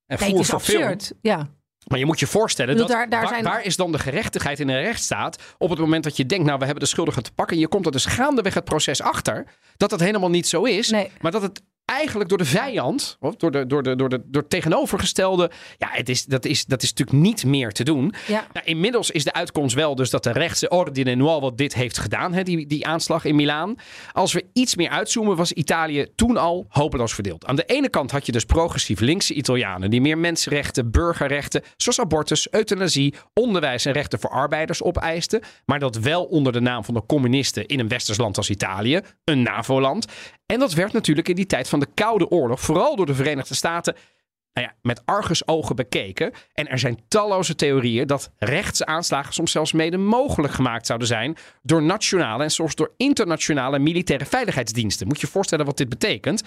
Speaker 2: En
Speaker 1: nee, het is
Speaker 2: voor film.
Speaker 1: absurd. Ja.
Speaker 2: Maar je moet je voorstellen, dat,
Speaker 1: bedoel, daar- daar
Speaker 2: waar,
Speaker 1: zijn-
Speaker 2: waar is dan de gerechtigheid in een rechtsstaat op het moment dat je denkt, nou we hebben de schuldigen te pakken. En je komt er dus gaandeweg het proces achter dat het helemaal niet zo is.
Speaker 1: Nee.
Speaker 2: Maar dat het eigenlijk door de vijand, of door, de, door, de, door, de, door het tegenovergestelde. Ja, het is, dat, is, dat is natuurlijk niet meer te doen.
Speaker 1: Ja.
Speaker 2: Nou, inmiddels is de uitkomst wel dus dat de rechtse Ordine Nuovo dit heeft gedaan, hè, die, die aanslag in Milaan. Als we iets meer uitzoomen, was Italië toen al hopeloos verdeeld. Aan de ene kant had je dus progressief linkse Italianen die meer mensenrechten, burgerrechten, zoals abortus, euthanasie, onderwijs en rechten voor arbeiders opeisten. Maar dat wel onder de naam van de communisten in een westers land als Italië, een NAVO-land. En dat werd natuurlijk in die tijd van de Koude Oorlog, vooral door de Verenigde Staten, nou ja, met argusogen bekeken. En er zijn talloze theorieën dat rechtse aanslagen soms zelfs mede mogelijk gemaakt zouden zijn door nationale en soms door internationale militaire veiligheidsdiensten. Moet je je voorstellen wat dit betekent.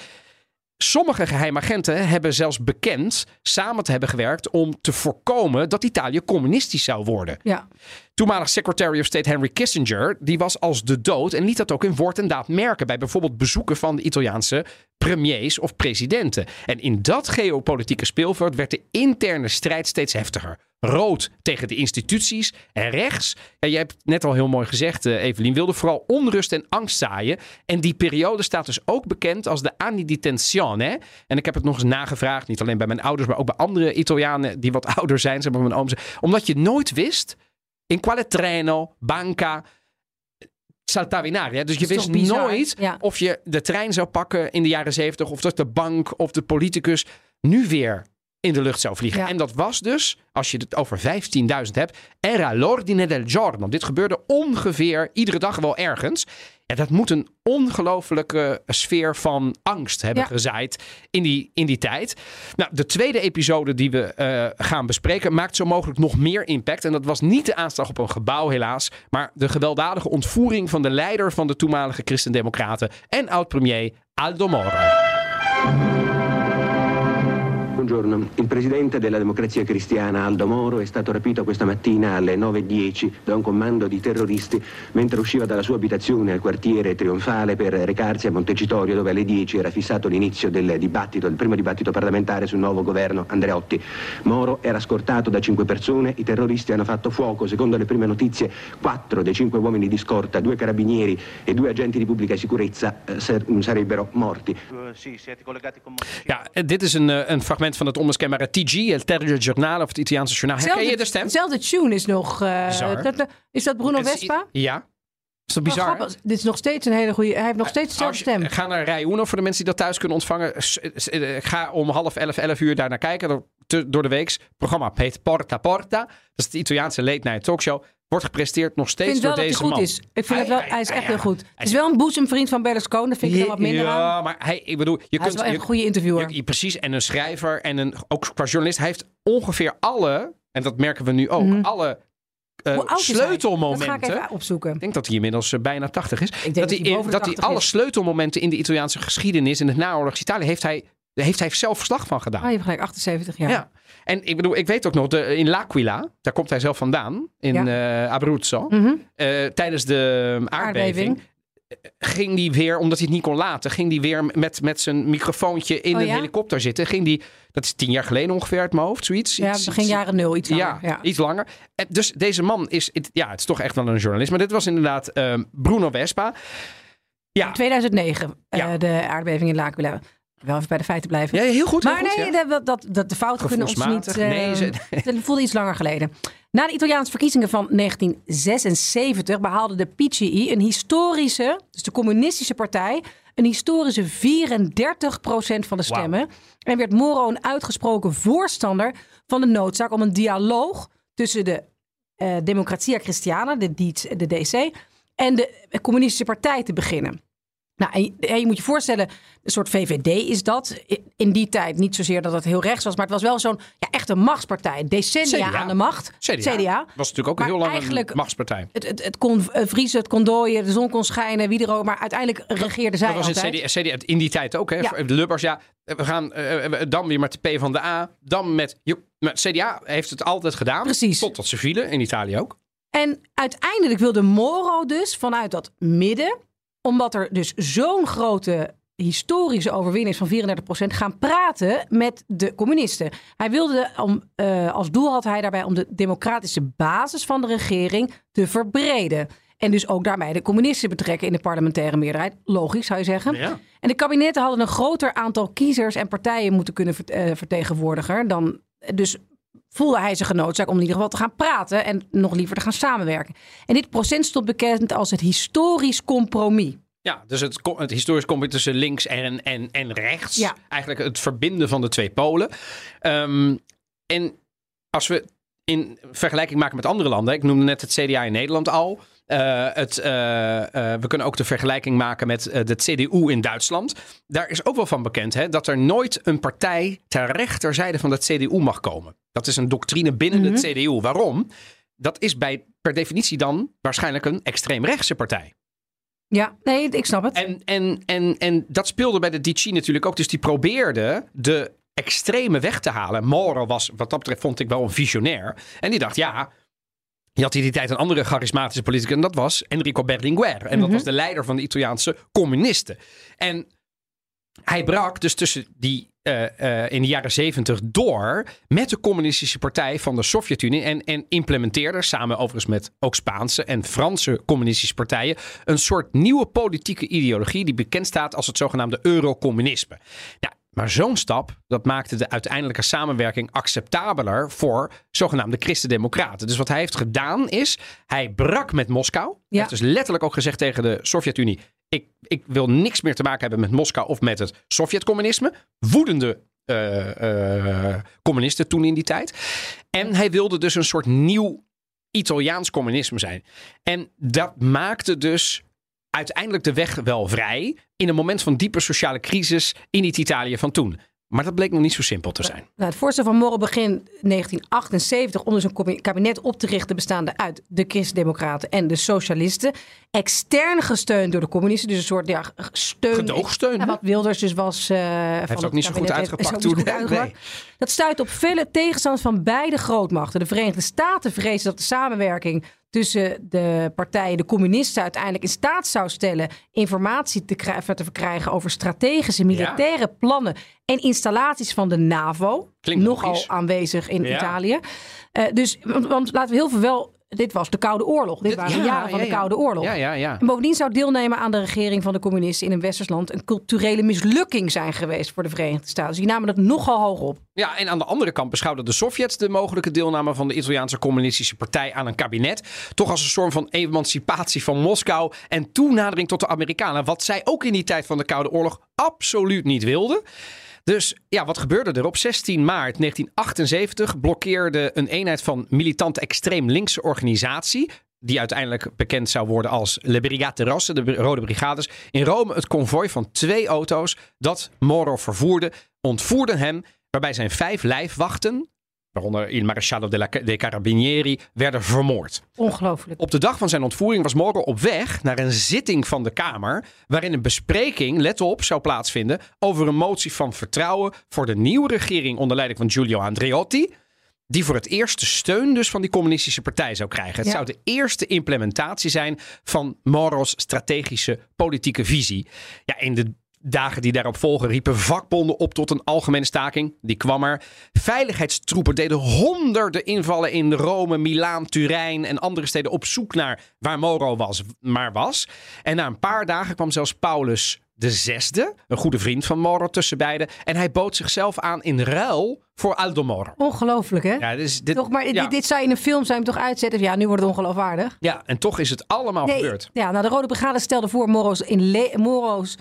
Speaker 2: Sommige geheime agenten hebben zelfs bekend samen te hebben gewerkt om te voorkomen dat Italië communistisch zou worden.
Speaker 1: Ja.
Speaker 2: Toenmalig Secretary of State Henry Kissinger, die was als de dood en liet dat ook in woord en daad merken bij bijvoorbeeld bezoeken van de Italiaanse premiers of presidenten. En in dat geopolitieke speelveld werd de interne strijd steeds heftiger. Rood tegen de instituties en rechts, en jij hebt net al heel mooi gezegd, eh, Evelien, wilde vooral onrust en angst zaaien. En die periode staat dus ook bekend als de anni di tensione. En ik heb het nog eens nagevraagd, niet alleen bij mijn ouders, maar ook bij andere Italianen die wat ouder zijn, zeg maar mijn ooms. Omdat je nooit wist in quale treno, banca, saltava in aria. Dus je wist
Speaker 1: bizar?
Speaker 2: nooit
Speaker 1: Ja.
Speaker 2: of je de trein zou pakken in de jaren zeventig, of dat de bank of de politicus nu weer in de lucht zou vliegen.
Speaker 1: Ja.
Speaker 2: En dat was dus, als je het over 15.000 hebt, era l'ordine del giorno. Dit gebeurde ongeveer iedere dag wel ergens. Ja, dat moet een ongelofelijke sfeer van angst hebben
Speaker 1: Ja.
Speaker 2: gezaaid in die, in die tijd. Nou, de tweede episode die we eh, gaan bespreken maakt zo mogelijk nog meer impact. En dat was niet de aanslag op een gebouw helaas, maar de gewelddadige ontvoering van de leider van de toenmalige Christendemocraten en oud-premier Aldo Moro.
Speaker 9: Buongiorno, il presidente della democrazia cristiana Aldo Moro è stato rapito questa mattina alle 9.10 da un comando di terroristi mentre usciva dalla sua abitazione al quartiere Trionfale per recarsi a Montecitorio dove alle 10 era fissato l'inizio del dibattito, il primo dibattito parlamentare sul nuovo governo Andreotti. Moro era scortato da cinque persone, i terroristi hanno fatto fuoco, secondo le prime notizie quattro dei cinque uomini di scorta, due carabinieri e due agenti di pubblica sicurezza eh, sarebbero morti.
Speaker 2: Ja, dit is een, een fragment van het onmiskenbare TG, het Telegiornale of het Italiaanse journaal. Herken je de stem?
Speaker 1: Hetzelfde tune is nog. eh, dat- dat- is dat Bruno
Speaker 2: is-
Speaker 1: Vespa?
Speaker 2: Ja. Is dat bizar?
Speaker 1: Dit is nog steeds een hele goede. Hij heeft nog steeds dezelfde stem.
Speaker 2: Ga naar Rij Uno voor de mensen die dat thuis kunnen ontvangen. Eh, Ga om half elf, elf uur daar naar kijken. Door, de weeks. Het programma heet Porta Porta. Dat is de Italiaanse late night talkshow. Wordt gepresenteerd nog
Speaker 1: Ik
Speaker 2: steeds
Speaker 1: vind wel
Speaker 2: door
Speaker 1: dat hij
Speaker 2: deze
Speaker 1: goed
Speaker 2: man.
Speaker 1: is. Ik vind het wel, hij is echt heel goed.
Speaker 2: hij
Speaker 1: Het is wel een boezemvriend van Berlusconi. Dat vind ik er wat minder aan.
Speaker 2: Ja, maar hij, ik bedoel, je
Speaker 1: Hij
Speaker 2: kunt
Speaker 1: is wel
Speaker 2: je-
Speaker 1: een goede interviewer.
Speaker 2: je- je- precies, en een schrijver en een, ook qua journalist. Hij heeft ongeveer alle, en dat merken we nu ook, alle eh,
Speaker 1: hij? Dat
Speaker 2: sleutelmomenten.
Speaker 1: ga ik even opzoeken.
Speaker 2: Ik denk dat hij inmiddels eh, bijna 80 is.
Speaker 1: denk
Speaker 2: dat
Speaker 1: dat hij
Speaker 2: dat hij
Speaker 1: 80
Speaker 2: alle
Speaker 1: is.
Speaker 2: sleutelmomenten in de Italiaanse geschiedenis in het naoorlogs Italië heeft hij, heeft hij zelf verslag van gedaan.
Speaker 1: Ah, je hebt gelijk, 78 jaar.
Speaker 2: Ja. En ik bedoel, ik weet ook nog, de, in L'Aquila, daar komt hij zelf vandaan, in eh, Abruzzo,
Speaker 1: Mhm.
Speaker 2: eh, tijdens de aardbeving,
Speaker 1: Aardbeving.
Speaker 2: eh, ging die weer, omdat hij het niet kon laten, ging die weer met, met zijn microfoontje in
Speaker 1: Oh,
Speaker 2: een
Speaker 1: ja?
Speaker 2: helikopter zitten. Ging die, dat is tien jaar geleden ongeveer uit mijn hoofd, zoiets.
Speaker 1: Ja,
Speaker 2: Iets-
Speaker 1: begin
Speaker 2: iets-
Speaker 1: jaren nul, iets langer.
Speaker 2: ja,
Speaker 1: Ja.
Speaker 2: iets langer. En dus deze man is, het- ja, het is toch echt wel een journalist. Maar dit was inderdaad ehm, Bruno Vespa. Ja,
Speaker 1: 2009, eh,
Speaker 2: Ja.
Speaker 1: de aardbeving in L'Aquila. Wel even bij de feiten blijven.
Speaker 2: ja heel goed. heel
Speaker 1: Maar
Speaker 2: goed,
Speaker 1: nee,
Speaker 2: ja.
Speaker 1: dat, dat, dat, de fouten kunnen ons niet...
Speaker 2: Gevoelsmatig, nee,
Speaker 1: eh,
Speaker 2: ze-
Speaker 1: dat voelde iets langer geleden. Na de Italiaanse verkiezingen van 1976 behaalde de PCI een historische, dus de communistische partij, een historische 34% van de stemmen. En werd Moro een uitgesproken voorstander van de noodzaak om een dialoog tussen de eh Democratia Christiana, de DC, en de communistische partij te beginnen. Nou, en je, moet je voorstellen, een soort VVD is dat. In die tijd niet zozeer dat het heel rechts was, maar het was wel zo'n ja, echt een machtspartij. Decennia
Speaker 2: CDA.
Speaker 1: aan de macht.
Speaker 2: CDA. Was natuurlijk ook
Speaker 1: Maar
Speaker 2: heel lang een machtspartij.
Speaker 1: Het, het, het kon eh, vriezen, het kon dooien, de zon kon schijnen, wie er ook. Maar uiteindelijk regeerde zij
Speaker 2: Dat was in
Speaker 1: altijd.
Speaker 2: CDA, CDA in die tijd ook. Hè?
Speaker 1: Ja.
Speaker 2: Lubbers, ja, we gaan eh, eh, dan weer met de P van de A. Dan met... maar CDA heeft het altijd gedaan.
Speaker 1: Precies.
Speaker 2: Totdat ze vielen. In Italië ook.
Speaker 1: En uiteindelijk wilde Moro dus vanuit dat midden, omdat er dus zo'n grote historische overwinning is van 34%, gaan praten met de communisten. Hij wilde, om, eh, als doel had hij daarbij om de democratische basis van de regering te verbreden. En dus ook daarmee de communisten betrekken in de parlementaire meerderheid. Logisch, zou je zeggen.
Speaker 2: Ja.
Speaker 1: En de kabinetten hadden een groter aantal kiezers en partijen moeten kunnen eh, vertegenwoordigen. Dan, dus voelde hij zich genoodzaakt om in ieder geval te gaan praten en nog liever te gaan samenwerken. En dit proces stond bekend als het historisch compromis.
Speaker 2: Ja, dus het, het historisch compromis tussen links en, en, en rechts.
Speaker 1: Ja.
Speaker 2: Eigenlijk het verbinden van de twee polen. Ehm, en als we in vergelijking maken met andere landen. Ik noemde net het CDA in Nederland al. Eh, het, eh, eh, we kunnen ook de vergelijking maken met de CDU in Duitsland. Daar is ook wel van bekend hè, dat er nooit een partij ter rechterzijde van de CDU mag komen. Dat is een doctrine binnen
Speaker 1: Mhm.
Speaker 2: de CDU. Waarom? Dat is bij, per definitie dan waarschijnlijk een extreemrechtse partij.
Speaker 1: Ja, nee, ik snap het.
Speaker 2: En, en, en, en dat speelde bij de DC natuurlijk ook. Dus die probeerde de extreme weg te halen. Moro was, wat dat betreft, vond ik wel een visionair. En die dacht, ja, je had in die tijd een andere charismatische politicus. En dat was Enrico Berlinguer. En dat
Speaker 1: Mhm.
Speaker 2: was de leider van de Italiaanse communisten. En hij brak dus tussen die eh, eh, in de jaren zeventig door met de communistische partij van de Sovjet-Unie en, en implementeerde samen overigens met ook Spaanse en Franse communistische partijen een soort nieuwe politieke ideologie die bekend staat als het zogenaamde eurocommunisme. Nou, maar zo'n stap, dat maakte de uiteindelijke samenwerking acceptabeler voor zogenaamde christendemocraten. Dus wat hij heeft gedaan is, hij brak met Moskou. Hij heeft dus letterlijk ook gezegd tegen de Sovjet-Unie, ik, ik wil niks meer te maken hebben met Moskou of met het Sovjet-communisme. Woedende eh, eh, communisten toen in die tijd. En hij wilde dus een soort nieuw Italiaans communisme zijn. En dat maakte dus uiteindelijk de weg wel vrij in een moment van diepe sociale crisis in het Italië van toen. Maar dat bleek nog niet zo simpel te zijn.
Speaker 1: Nou, het voorstel van Moro begin 1978 om dus een kabi- kabinet op te richten bestaande uit de Christen-Democraten en de Socialisten. Extern gesteund door de communisten, dus een soort ja, steun.
Speaker 2: Gedoogsteun, hè?
Speaker 1: wat Wilders dus was. eh van
Speaker 2: ook niet zo goed
Speaker 1: heeft-
Speaker 2: uitgepakt toen,
Speaker 1: goed. Dat stuit op vele tegenstanders van beide grootmachten. De Verenigde Staten vrezen dat de samenwerking tussen de partijen, de communisten, uiteindelijk in staat zou stellen informatie te, krijgen, te verkrijgen over strategische militaire plannen en installaties van de NAVO.
Speaker 2: Klinkt
Speaker 1: nogal
Speaker 2: logisch.
Speaker 1: aanwezig in
Speaker 2: Ja.
Speaker 1: Italië. Eh, dus, want, want laten we heel veel wel. Dit was de Koude Oorlog. Dit, waren de
Speaker 2: ja,
Speaker 1: jaren van
Speaker 2: ja,
Speaker 1: de. Koude Oorlog. En bovendien zou deelnemen aan de regering van de communisten in een westers land een culturele mislukking zijn geweest voor de Verenigde Staten. Dus die namen dat nogal hoog op.
Speaker 2: Ja, en aan de andere kant beschouwden de Sovjets de mogelijke deelname van de Italiaanse Communistische Partij aan een kabinet. Toch als een soort van emancipatie van Moskou en toenadering tot de Amerikanen. Wat zij ook in die tijd van de Koude Oorlog absoluut niet wilden. Dus ja, wat gebeurde er? Op 16 maart 1978 blokkeerde een eenheid van militant extreem linkse organisatie. Die uiteindelijk bekend zou worden als Le Brigate Rosse, de Rode Brigades. In Rome het konvooi van twee auto's dat Moro vervoerde, ontvoerden hem. Waarbij zijn vijf lijfwachten, waaronder il Maresciallo della- dei Carabinieri, werden vermoord.
Speaker 1: Ongelooflijk.
Speaker 2: Op de dag van zijn ontvoering was Moro op weg naar een zitting van de Kamer. waarin een bespreking, let op, zou plaatsvinden. over een motie van vertrouwen voor de nieuwe regering onder leiding van Giulio Andreotti. Die voor het eerst de steun dus van die communistische partij zou krijgen. Het
Speaker 1: Ja.
Speaker 2: zou de eerste implementatie zijn van Moro's strategische politieke visie. Ja, in de dagen die daarop volgen riepen vakbonden op tot een algemene staking. Die kwam er. Veiligheidstroepen deden honderden invallen in Rome, Milaan, Turijn en andere steden op zoek naar waar Moro was, maar was. En na een paar dagen kwam zelfs Paulus de zesde, een goede vriend van Moro tussen beiden. En hij bood zichzelf aan in ruil voor Aldo Moro.
Speaker 1: Ongelooflijk, hè?
Speaker 2: Ja, dus dit,
Speaker 1: toch, maar
Speaker 2: ja.
Speaker 1: dit, dit zou in een film zou je hem toch uitzetten? Ja, nu wordt het ongeloofwaardig.
Speaker 2: ja, en toch is het allemaal gebeurd.
Speaker 1: Ja, nou, de Rode Brigade stelde voor Moro's, in Moro's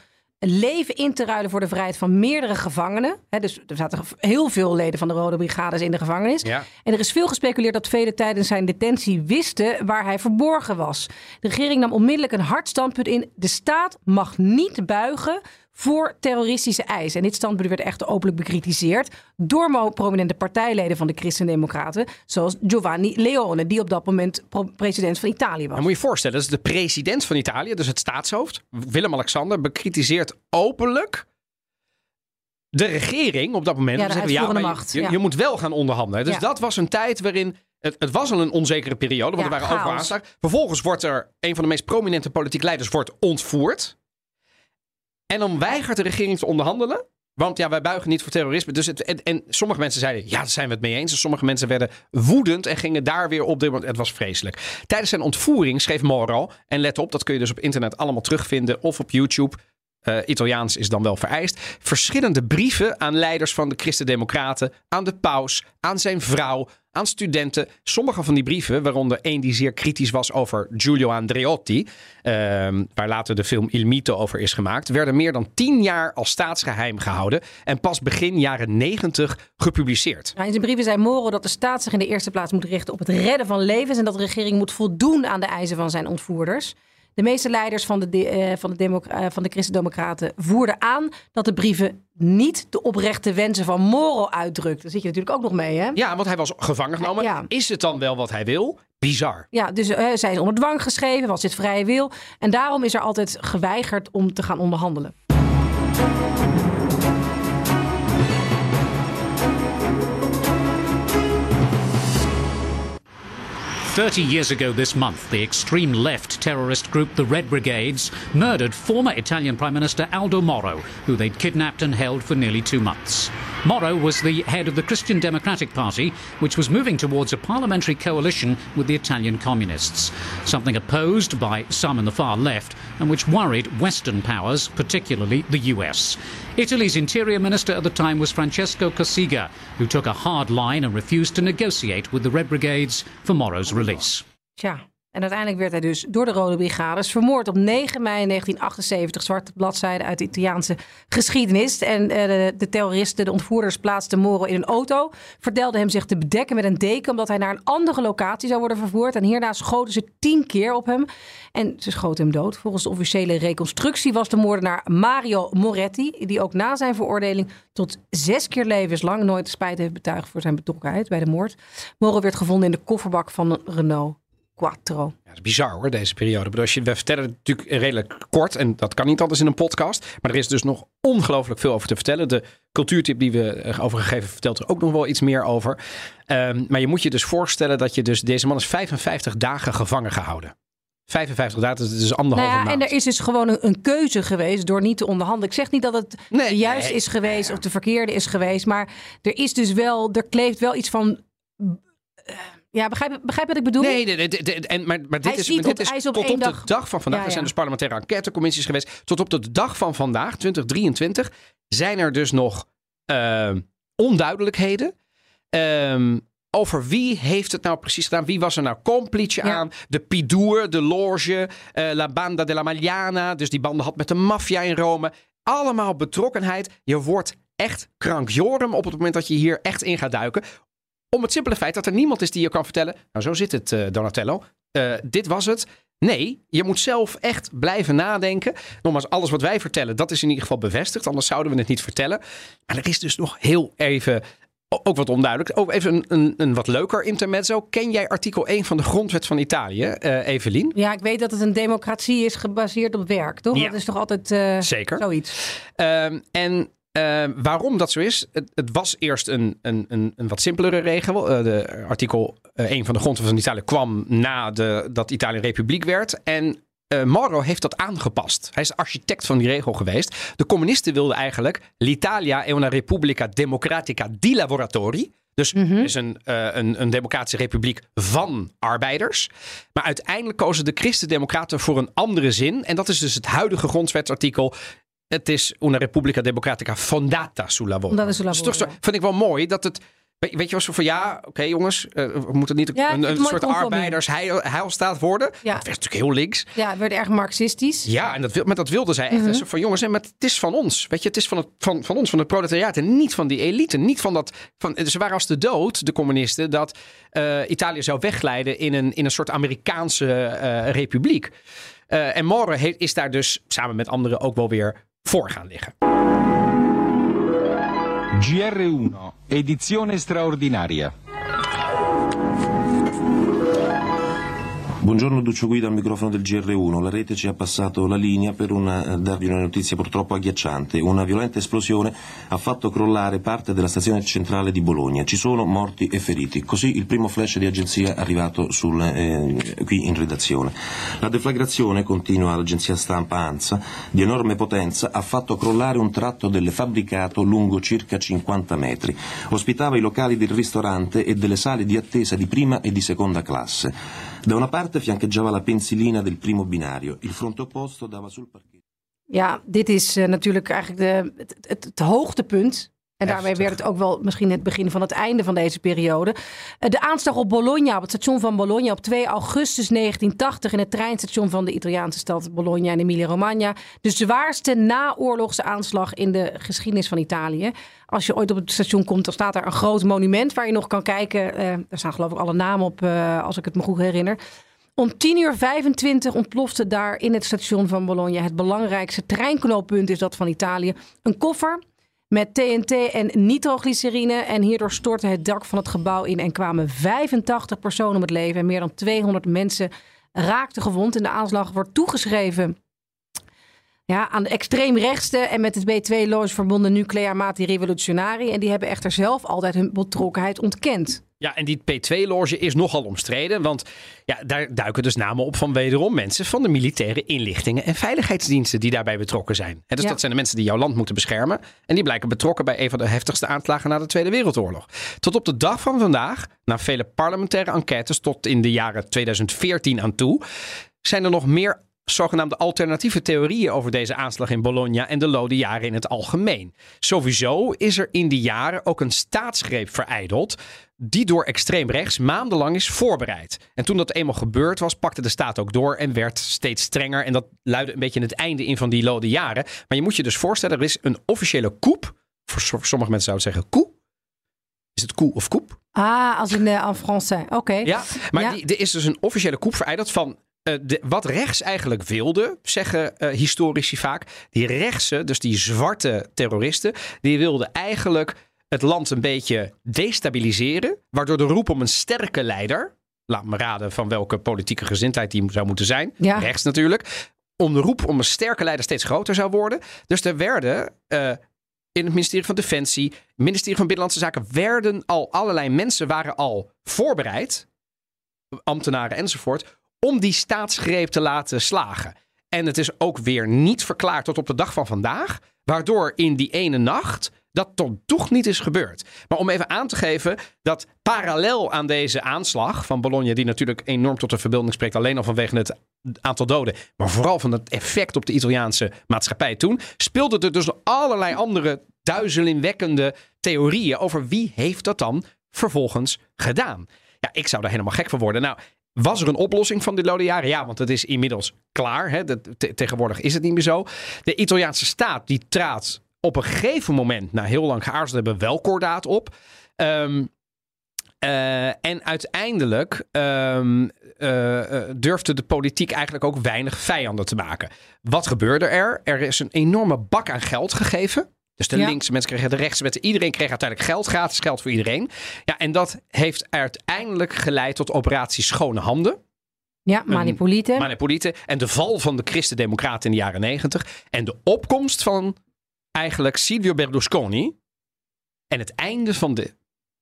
Speaker 1: leven in te ruilen voor de vrijheid van meerdere gevangenen. Dus er zaten heel veel leden van de Rode Brigades in de gevangenis.
Speaker 2: Ja.
Speaker 1: En er is veel gespeculeerd dat velen tijdens zijn detentie wisten waar hij verborgen was. De regering nam onmiddellijk een hard standpunt in. De staat mag niet buigen voor terroristische eisen. En dit standpunt werd echt openlijk bekritiseerd door prominente partijleden van de Christen-Democraten, zoals Giovanni Leone, die op dat moment president van Italië was.
Speaker 2: Dan moet je je voorstellen, dat is de president van Italië, dus het staatshoofd, Willem-Alexander, bekritiseert openlijk de regering op dat moment.
Speaker 1: Ja,
Speaker 2: zeggen,
Speaker 1: macht,
Speaker 2: Je,
Speaker 1: ja.
Speaker 2: je moet wel gaan onderhandelen. Dus
Speaker 1: Ja.
Speaker 2: dat was een tijd waarin... Het, het was al een onzekere periode, want er waren overal aanslagen. Vervolgens wordt er een van de meest prominente politieke leiders wordt ontvoerd. En dan weigert de regering te onderhandelen. Want ja, wij buigen niet voor terrorisme. Dus en, en sommige mensen zeiden, ja, daar zijn we het mee eens. En sommige mensen werden woedend en gingen daar weer op. De, het was vreselijk. Tijdens zijn ontvoering schreef Moro, en let op, dat kun je dus op internet allemaal terugvinden of op YouTube. Uh, Italiaans is dan wel vereist. Verschillende brieven aan leiders van de Christen-Democraten, aan de paus, aan zijn vrouw, aan studenten. Sommige van die brieven, waaronder één die zeer kritisch was over Giulio Andreotti, uh, waar later de film Il Mito over is gemaakt, werden meer dan tien jaar als staatsgeheim gehouden en pas begin jaren negentig gepubliceerd.
Speaker 1: Nou, in zijn brieven zei Moro dat de staat zich in de eerste plaats moet richten op het redden van levens en dat de regering moet voldoen aan de eisen van zijn ontvoerders. De meeste leiders van de, uh, van de, uh, van de Christen-Democraten voerden aan dat de brieven niet de oprechte wensen van Moro uitdrukt. Daar zit je natuurlijk ook nog mee, hè?
Speaker 2: Ja, want hij was gevangen genomen. Ja. Is het dan wel wat hij wil? Bizar.
Speaker 1: Ja, dus uh, zij is onder dwang geschreven, was dit vrije wil. En daarom is er altijd geweigerd om te gaan onderhandelen.
Speaker 10: 30 years ago this month, the extreme left terrorist group the Red Brigades murdered former Italian Prime Minister Aldo Moro, who they'd kidnapped and held for nearly two months. Moro was the head of the Christian Democratic Party, which was moving towards a parliamentary coalition with the Italian communists, something opposed by some in the far left and which worried Western powers, particularly the US. Italy's interior minister at the time was Francesco Cossiga, who took a hard line and refused to negotiate with the Red Brigades for Moro's release.
Speaker 1: Tja, En uiteindelijk werd hij dus door de Rode Brigades vermoord op 9 mei 1978. Zwarte bladzijde uit de Italiaanse geschiedenis. En uh, de, terroristen, de ontvoerders, plaatsten Moro in een auto. Vertelden hem zich te bedekken met een deken omdat hij naar een andere locatie zou worden vervoerd. En hierna schoten ze tien keer op hem. En ze schoten hem dood. Volgens de officiële reconstructie was de moordenaar Mario Moretti. Die ook na zijn veroordeling tot zes keer levenslang nooit spijt heeft betuigd voor zijn betrokkenheid bij de moord. Moro werd gevonden in de kofferbak van een Renault. Quattro.
Speaker 2: Ja, dat is bizar hoor, deze periode. Maar als je, we vertellen het natuurlijk redelijk kort en dat kan niet altijd in een podcast. Maar er is dus nog ongelooflijk veel over te vertellen. De cultuurtip die we eh, over gegeven vertelt er ook nog wel iets meer over. Um, maar je moet je dus voorstellen dat je dus, deze man is 55 dagen gevangen gehouden. 55 dagen, dat is dus anderhalve
Speaker 1: nou ja,
Speaker 2: maand.
Speaker 1: En er is dus gewoon een, keuze geweest door niet te onderhandelen. Ik zeg niet dat het nee, nee. is geweest of de verkeerde is geweest. Maar er is dus wel, er kleeft wel iets van... Uh, ja, begrijp, begrijp wat ik bedoel?
Speaker 2: Nee, nee, nee, nee en, maar, maar dit is, dit is tot op dag... de dag van vandaag. Ja, ja. Er zijn dus parlementaire enquêtecommissies geweest. Tot op de dag van vandaag, 2023, zijn er dus nog uh, onduidelijkheden. Um, over wie heeft het nou precies gedaan? Wie was er nou complice ja. aan? De Pidour, de Loge, uh, La Banda della Magliana. Dus die banden had met de maffia in Rome. Allemaal betrokkenheid. Je wordt echt krankjorum op het moment dat je hier echt in gaat duiken. Om het simpele feit dat er niemand is die je kan vertellen. Nou, zo zit het, uh, Donatello. Uh, dit was het. Nee, je moet zelf echt blijven nadenken. Nogmaals, alles wat wij vertellen, dat is in ieder geval bevestigd. Anders zouden we het niet vertellen. Maar er is dus nog heel even ook wat onduidelijk. Ook even een, een, een, wat leuker intermezzo. Ken jij artikel 1 van de grondwet van Italië, uh, Evelien?
Speaker 1: Ja, ik weet dat het een democratie is gebaseerd op werk, toch? Ja. Dat is toch altijd uh,
Speaker 2: Zeker.
Speaker 1: zoiets?
Speaker 2: Um, en uh, waarom dat zo is? Het, het was eerst een, een, een, een, wat simpelere regel. Uh, de artikel uh, 1 van de grondwet van Italië kwam na de, dat Italië een republiek werd. En uh, Moro heeft dat aangepast. Hij is architect van die regel geweest. De communisten wilden eigenlijk l'Italia è una repubblica democratica di lavoratori. Dus mm -hmm. is een, uh, een, een democratische republiek van arbeiders. Maar uiteindelijk kozen de christendemocraten voor een andere zin. En dat is dus het huidige grondwetsartikel. Het is una repubblica democratica fondata sul lavoro.
Speaker 1: Dat is sul
Speaker 2: lavoro,
Speaker 1: dus toch
Speaker 2: zo, vind ik wel mooi dat het... Weet je, was van ja, oké okay, jongens, uh, we moeten niet
Speaker 1: ja,
Speaker 2: een, een soort arbeidersheilstaat worden. Ja. Dat werd natuurlijk heel links.
Speaker 1: Ja, het werd erg marxistisch.
Speaker 2: Ja, en dat, maar dat wilden zij echt. -hmm. Van jongens, maar het is van ons. Weet je, het is van, het, van, van ons, van het proletariaat. En niet van die elite. Niet van dat. Van, ze waren als de dood, de communisten, dat uh, Italië zou wegglijden in een, in een soort Amerikaanse uh, republiek. Uh, en More is daar dus samen met anderen ook wel weer voor gaan liggen.
Speaker 11: GR1, edizione straordinaria. Buongiorno Duccio Guida al microfono del GR1. La rete ci ha passato la linea per una, eh, darvi una notizia purtroppo agghiacciante. Una violenta esplosione ha fatto crollare parte della stazione centrale di Bologna. Ci sono morti e feriti. Così il primo flash di agenzia arrivato sul, eh, qui in redazione. La deflagrazione, continua l'agenzia stampa ANSA, di enorme potenza ha fatto crollare un tratto del fabbricato lungo circa 50 metri. Ospitava i locali del ristorante e delle sale di attesa di prima e di seconda classe. Da una parte fiancheggiava la pensilina del primo binario, il fronte opposto dava sul parcheggio.
Speaker 1: Ja, dit is uh, natuurlijk eigenlijk de, het, het, het hoogtepunt En daarmee werd het ook wel misschien het begin van het einde van deze periode. Uh, de aanslag op Bologna, op het station van Bologna op 2 augustus 1980 in het treinstation van de Italiaanse stad Bologna in Emilia-Romagna. De zwaarste naoorlogse aanslag in de geschiedenis van Italië. Als je ooit op het station komt, dan staat daar een groot monument waar je nog kan kijken. Uh, daar staan geloof ik alle namen op, uh, als ik het me goed herinner. Om 10 uur 25 ontplofte daar in het station van Bologna. Het belangrijkste treinknooppunt is dat van Italië. Een koffer met TNT en nitroglycerine. En hierdoor stortte het dak van het gebouw in en kwamen 85 personen om het leven. En meer dan 200 mensen raakten gewond. En de aanslag wordt toegeschreven ja, aan de extreemrechtste en met het B2-loos verbonden Nuclear Mati Revolutionari. En die hebben echter zelf altijd hun betrokkenheid ontkend.
Speaker 2: Ja, en die P2-loge is nogal omstreden. Want ja, daar duiken dus namen op van wederom mensen van de militaire inlichtingen en veiligheidsdiensten die daarbij betrokken zijn. He, dus ja. dat zijn de mensen die jouw land moeten beschermen. En die blijken betrokken bij een van de heftigste aanslagen na de Tweede Wereldoorlog. Tot op de dag van vandaag, na vele parlementaire enquêtes tot in de jaren 2014 aan toe, zijn er nog meer zogenaamde alternatieve theorieën over deze aanslag in Bologna en de lode jaren in het algemeen. Sowieso is er in die jaren ook een staatsgreep vereideld die door extreem rechts maandenlang is voorbereid. En toen dat eenmaal gebeurd was, pakte de staat ook door en werd steeds strenger. En dat luidde een beetje het einde in van die lode jaren. Maar je moet je dus voorstellen, er is een officiële coup. Voor sommige mensen zouden zeggen coup. Is het coup of coup?
Speaker 1: Ah, als in, uh, en français. Oké. Okay.
Speaker 2: Ja, maar ja. Die, er is dus een officiële coup vereideld van uh, de, wat rechts eigenlijk wilde, zeggen uh, historici vaak. Die rechtse, dus die zwarte terroristen, die wilden eigenlijk het land een beetje destabiliseren. Waardoor de roep om een sterke leider. Laat me raden van welke politieke gezindheid die zou moeten zijn.
Speaker 1: Ja.
Speaker 2: Rechts natuurlijk. Om de roep om een sterke leider steeds groter zou worden. Dus er werden uh, in het ministerie van Defensie, het ministerie van Binnenlandse Zaken, werden al allerlei mensen waren al voorbereid. Ambtenaren enzovoort om die staatsgreep te laten slagen. En het is ook weer niet verklaard tot op de dag van vandaag, waardoor in die ene nacht dat toch niet is gebeurd. Maar om even aan te geven dat parallel aan deze aanslag van Bologna, die natuurlijk enorm tot de verbeelding spreekt, alleen al vanwege het aantal doden, maar vooral van het effect op de Italiaanse maatschappij toen, speelden er dus allerlei andere duizelingwekkende theorieën over wie heeft dat dan vervolgens gedaan. Ja, ik zou daar helemaal gek van worden. Nou, was er een oplossing van die lode jaren? Ja, want het is inmiddels klaar. Hè? De, te, tegenwoordig is het niet meer zo. De Italiaanse staat die traadt op een gegeven moment, na heel lang geaarzeld hebben, wel kordaat op. Um, uh, en uiteindelijk um, uh, durfde de politiek eigenlijk ook weinig vijanden te maken. Wat gebeurde er? Er is een enorme bak aan geld gegeven. Dus de ja. linkse mensen kregen de rechtse mensen. Iedereen kreeg uiteindelijk geld, gratis geld voor iedereen. Ja, en dat heeft uiteindelijk geleid tot operatie Schone Handen.
Speaker 1: Ja, Manipolite.
Speaker 2: Manipolite. En de val van de Christen-Democraten in de jaren negentig. En de opkomst van eigenlijk Silvio Berlusconi. En het einde van de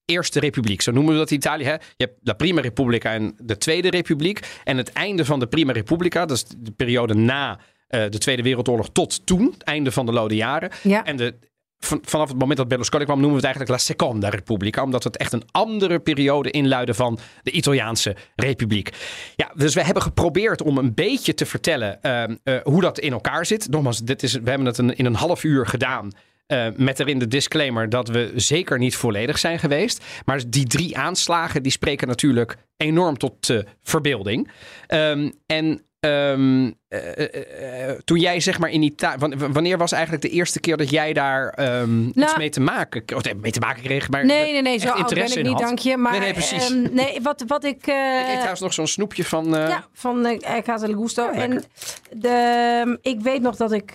Speaker 2: Eerste Republiek. Zo noemen we dat in Italië. Hè? Je hebt de Prima Repubblica en de Tweede Republiek. En het einde van de Prima Repubblica, dat is de periode na uh, de Tweede Wereldoorlog tot toen, het einde van de lode jaren.
Speaker 1: Ja.
Speaker 2: En de, van, vanaf het moment dat Berlusconi kwam, noemen we het eigenlijk La Seconda Repubblica. Omdat het echt een andere periode inluidde van de Italiaanse Republiek. Ja, dus we hebben geprobeerd om een beetje te vertellen uh, uh, hoe dat in elkaar zit. Nogmaals, dit is, we hebben het een, in een half uur gedaan. Uh, met erin de disclaimer dat we zeker niet volledig zijn geweest. Maar die drie aanslagen die spreken natuurlijk enorm tot verbeelding. Um, en um, uh, toen jij zeg maar in Italië... Wanneer was eigenlijk de eerste keer dat jij daar um, nou, iets mee te maken... Of mee te maken kreeg, maar
Speaker 1: Nee, nee, nee, zo oud ben ik niet, dank je. Maar,
Speaker 2: nee, nee, precies.
Speaker 1: Um, nee, wat, wat ik...
Speaker 2: Ik eet trouwens nog zo'n snoepje van...
Speaker 1: Ja, van uh, Casa del Gusto. Ja, en de, ik weet nog dat ik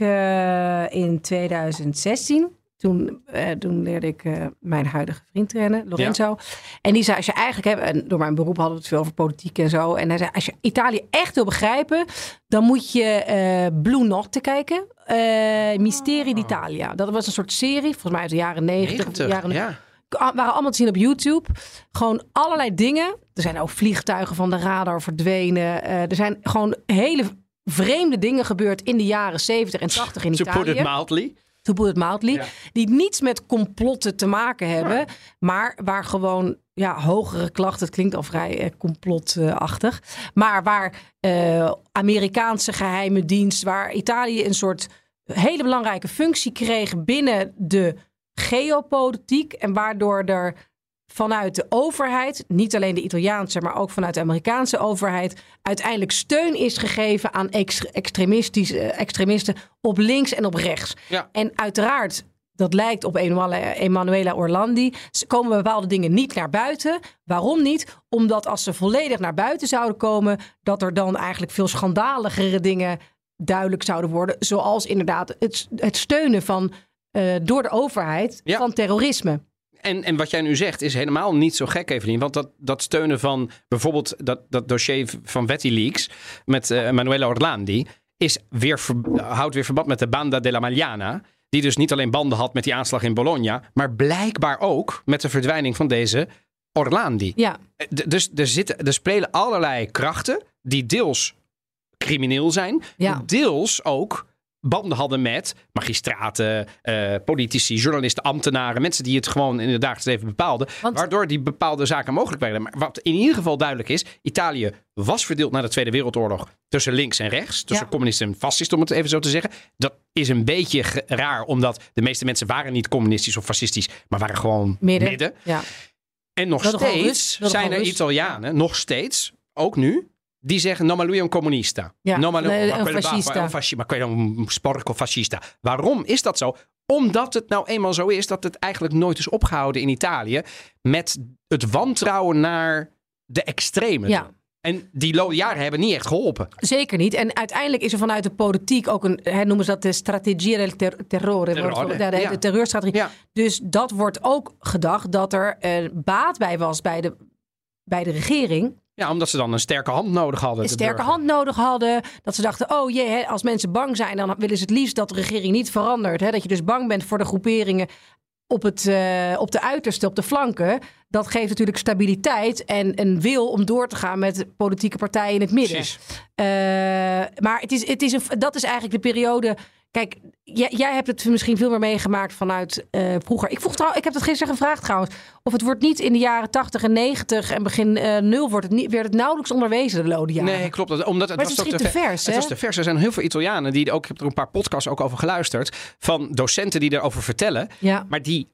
Speaker 1: in 2016 Toen, eh, toen leerde ik eh, mijn huidige vriend kennen, Lorenzo. En die zei, als je eigenlijk, hè, en door mijn beroep hadden we het veel over politiek en zo. En hij zei, als je Italië echt wil begrijpen, dan moet je eh, Blue Notte kijken. Mysterie d'Italia. Dat was een soort serie, volgens mij uit de jaren 90.
Speaker 2: 90,
Speaker 1: jaren,
Speaker 2: ja.
Speaker 1: waren allemaal te zien op YouTube. Gewoon allerlei dingen. Er zijn ook vliegtuigen van de radar verdwenen. Er zijn gewoon hele vreemde dingen gebeurd in de jaren 70 en 80 in
Speaker 2: To
Speaker 1: Italië.
Speaker 2: put it mildly.
Speaker 1: To put it mildly. Die niets met complotten te maken hebben. Maar waar gewoon ja, hogere klachten. Het klinkt al vrij eh, complotachtig. Maar waar eh, Amerikaanse geheime dienst. Waar Italië een soort hele belangrijke functie kreeg binnen de geopolitiek. En waardoor er vanuit de overheid, niet alleen de Italiaanse, maar ook vanuit de Amerikaanse overheid, uiteindelijk steun is gegeven aan ex- extremistische extremisten op links en op rechts.
Speaker 2: Ja.
Speaker 1: En uiteraard, dat lijkt op Emanuela, Orlandi, komen bepaalde dingen niet naar buiten. Waarom niet? Omdat als ze volledig naar buiten zouden komen, dat er dan eigenlijk veel schandaligere dingen duidelijk zouden worden. Zoals inderdaad het, het steunen van, eh, door de overheid
Speaker 2: Ja.
Speaker 1: van terrorisme.
Speaker 2: En, en wat jij nu zegt is helemaal niet zo gek, Evelien. Want dat, dat steunen van bijvoorbeeld dat, dat dossier van WettiLeaks met eh Manuela Orlandi... Is weer, houdt weer verband met de Banda della Magliana. Die dus niet alleen banden had met die aanslag in Bologna... maar blijkbaar ook met de verdwijning van deze Orlandi.
Speaker 1: Ja.
Speaker 2: Eh, Dus er, zitten, er spelen allerlei krachten die deels crimineel zijn,
Speaker 1: Ja.
Speaker 2: deels ook banden hadden met magistraten, eh, politici, journalisten, ambtenaren, mensen die het gewoon in het dagelijks leven bepaalden,
Speaker 1: Want-
Speaker 2: waardoor die bepaalde zaken mogelijk werden. Maar wat in ieder geval duidelijk is, Italië was verdeeld na de Tweede Wereldoorlog tussen links en rechts, tussen
Speaker 1: Ja.
Speaker 2: communisten en fascisten, om het even zo te zeggen. Dat is een beetje raar, omdat de meeste mensen waren niet communistisch of fascistisch, maar waren gewoon
Speaker 1: Midden.
Speaker 2: midden.
Speaker 1: Ja.
Speaker 2: En nog steeds zijn er. Italianen, nog steeds, ook nu, die zeggen: No, ma lui è un comunista.
Speaker 1: Ja,
Speaker 2: no, ma lui-
Speaker 1: nee,
Speaker 2: ma
Speaker 1: een fascista.
Speaker 2: ma un fasci- ma quello è un sporco fascista. Waarom is dat zo? Omdat het nou eenmaal zo is dat het eigenlijk nooit is opgehouden in Italië met het wantrouwen naar de extremen.
Speaker 1: Ja.
Speaker 2: En die jaren hebben niet echt geholpen.
Speaker 1: Zeker niet. En uiteindelijk is er vanuit de politiek ook een, hè, noemen ze dat de strategie del ter- terrore,
Speaker 2: Terrore,
Speaker 1: wordt- de, de,
Speaker 2: ja.
Speaker 1: de terreurstrategie.
Speaker 2: Ja.
Speaker 1: Dus dat wordt ook gedacht dat er eh, baat bij was bij de, bij de regering.
Speaker 2: Ja, omdat ze dan een sterke hand nodig hadden.
Speaker 1: Een sterke
Speaker 2: burger.
Speaker 1: hand nodig hadden. Dat ze dachten, oh jee, als mensen bang zijn, dan willen ze het liefst dat de regering niet verandert. Hè? Dat je dus bang bent voor de groeperingen op, het, eh, op de uiterste, op de flanken. Dat geeft natuurlijk stabiliteit en een wil om door te gaan met politieke partijen in het midden. Eh, maar het is, het is een, dat is eigenlijk de periode. Kijk, jij, jij hebt het misschien veel meer meegemaakt vanuit eh, vroeger. Ik, vroeg trouw, ik heb dat gisteren gevraagd trouwens. Of het wordt niet in de jaren 80 en 90 en begin eh, nul wordt het niet, werd het nauwelijks onderwezen, de Lode jaren.
Speaker 2: Nee, klopt. Dat- Omdat het,
Speaker 1: Maar
Speaker 2: was
Speaker 1: het te
Speaker 2: ver-
Speaker 1: vers,
Speaker 2: Het was te vers. Er zijn heel veel Italianen die ook, ik heb er een paar podcasts ook over geluisterd, van docenten die erover vertellen,
Speaker 1: Ja.
Speaker 2: maar die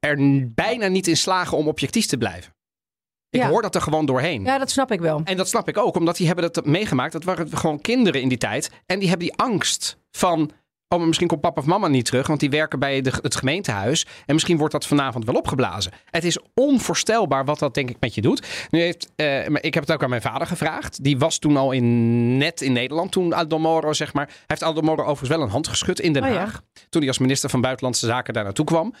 Speaker 2: er bijna niet in slagen om objectief te blijven. Ik
Speaker 1: Ja.
Speaker 2: hoor dat er gewoon doorheen.
Speaker 1: ja, dat snap ik wel.
Speaker 2: En dat snap ik ook, omdat die hebben dat meegemaakt. Dat waren gewoon kinderen in die tijd. En die hebben die angst van... Oh, maar misschien komt papa of mama niet terug, want die werken bij de, het gemeentehuis. En misschien wordt dat vanavond wel opgeblazen. Het is onvoorstelbaar wat dat denk ik met je doet. Nu heeft, maar ik heb het ook aan mijn vader gevraagd. Die was toen al in, net in Nederland, toen Aldo Moro, zeg maar. Hij heeft Aldo Moro overigens wel een hand geschud in Den
Speaker 1: Oh ja.
Speaker 2: Haag. Toen hij als minister van Buitenlandse Zaken daar naartoe kwam.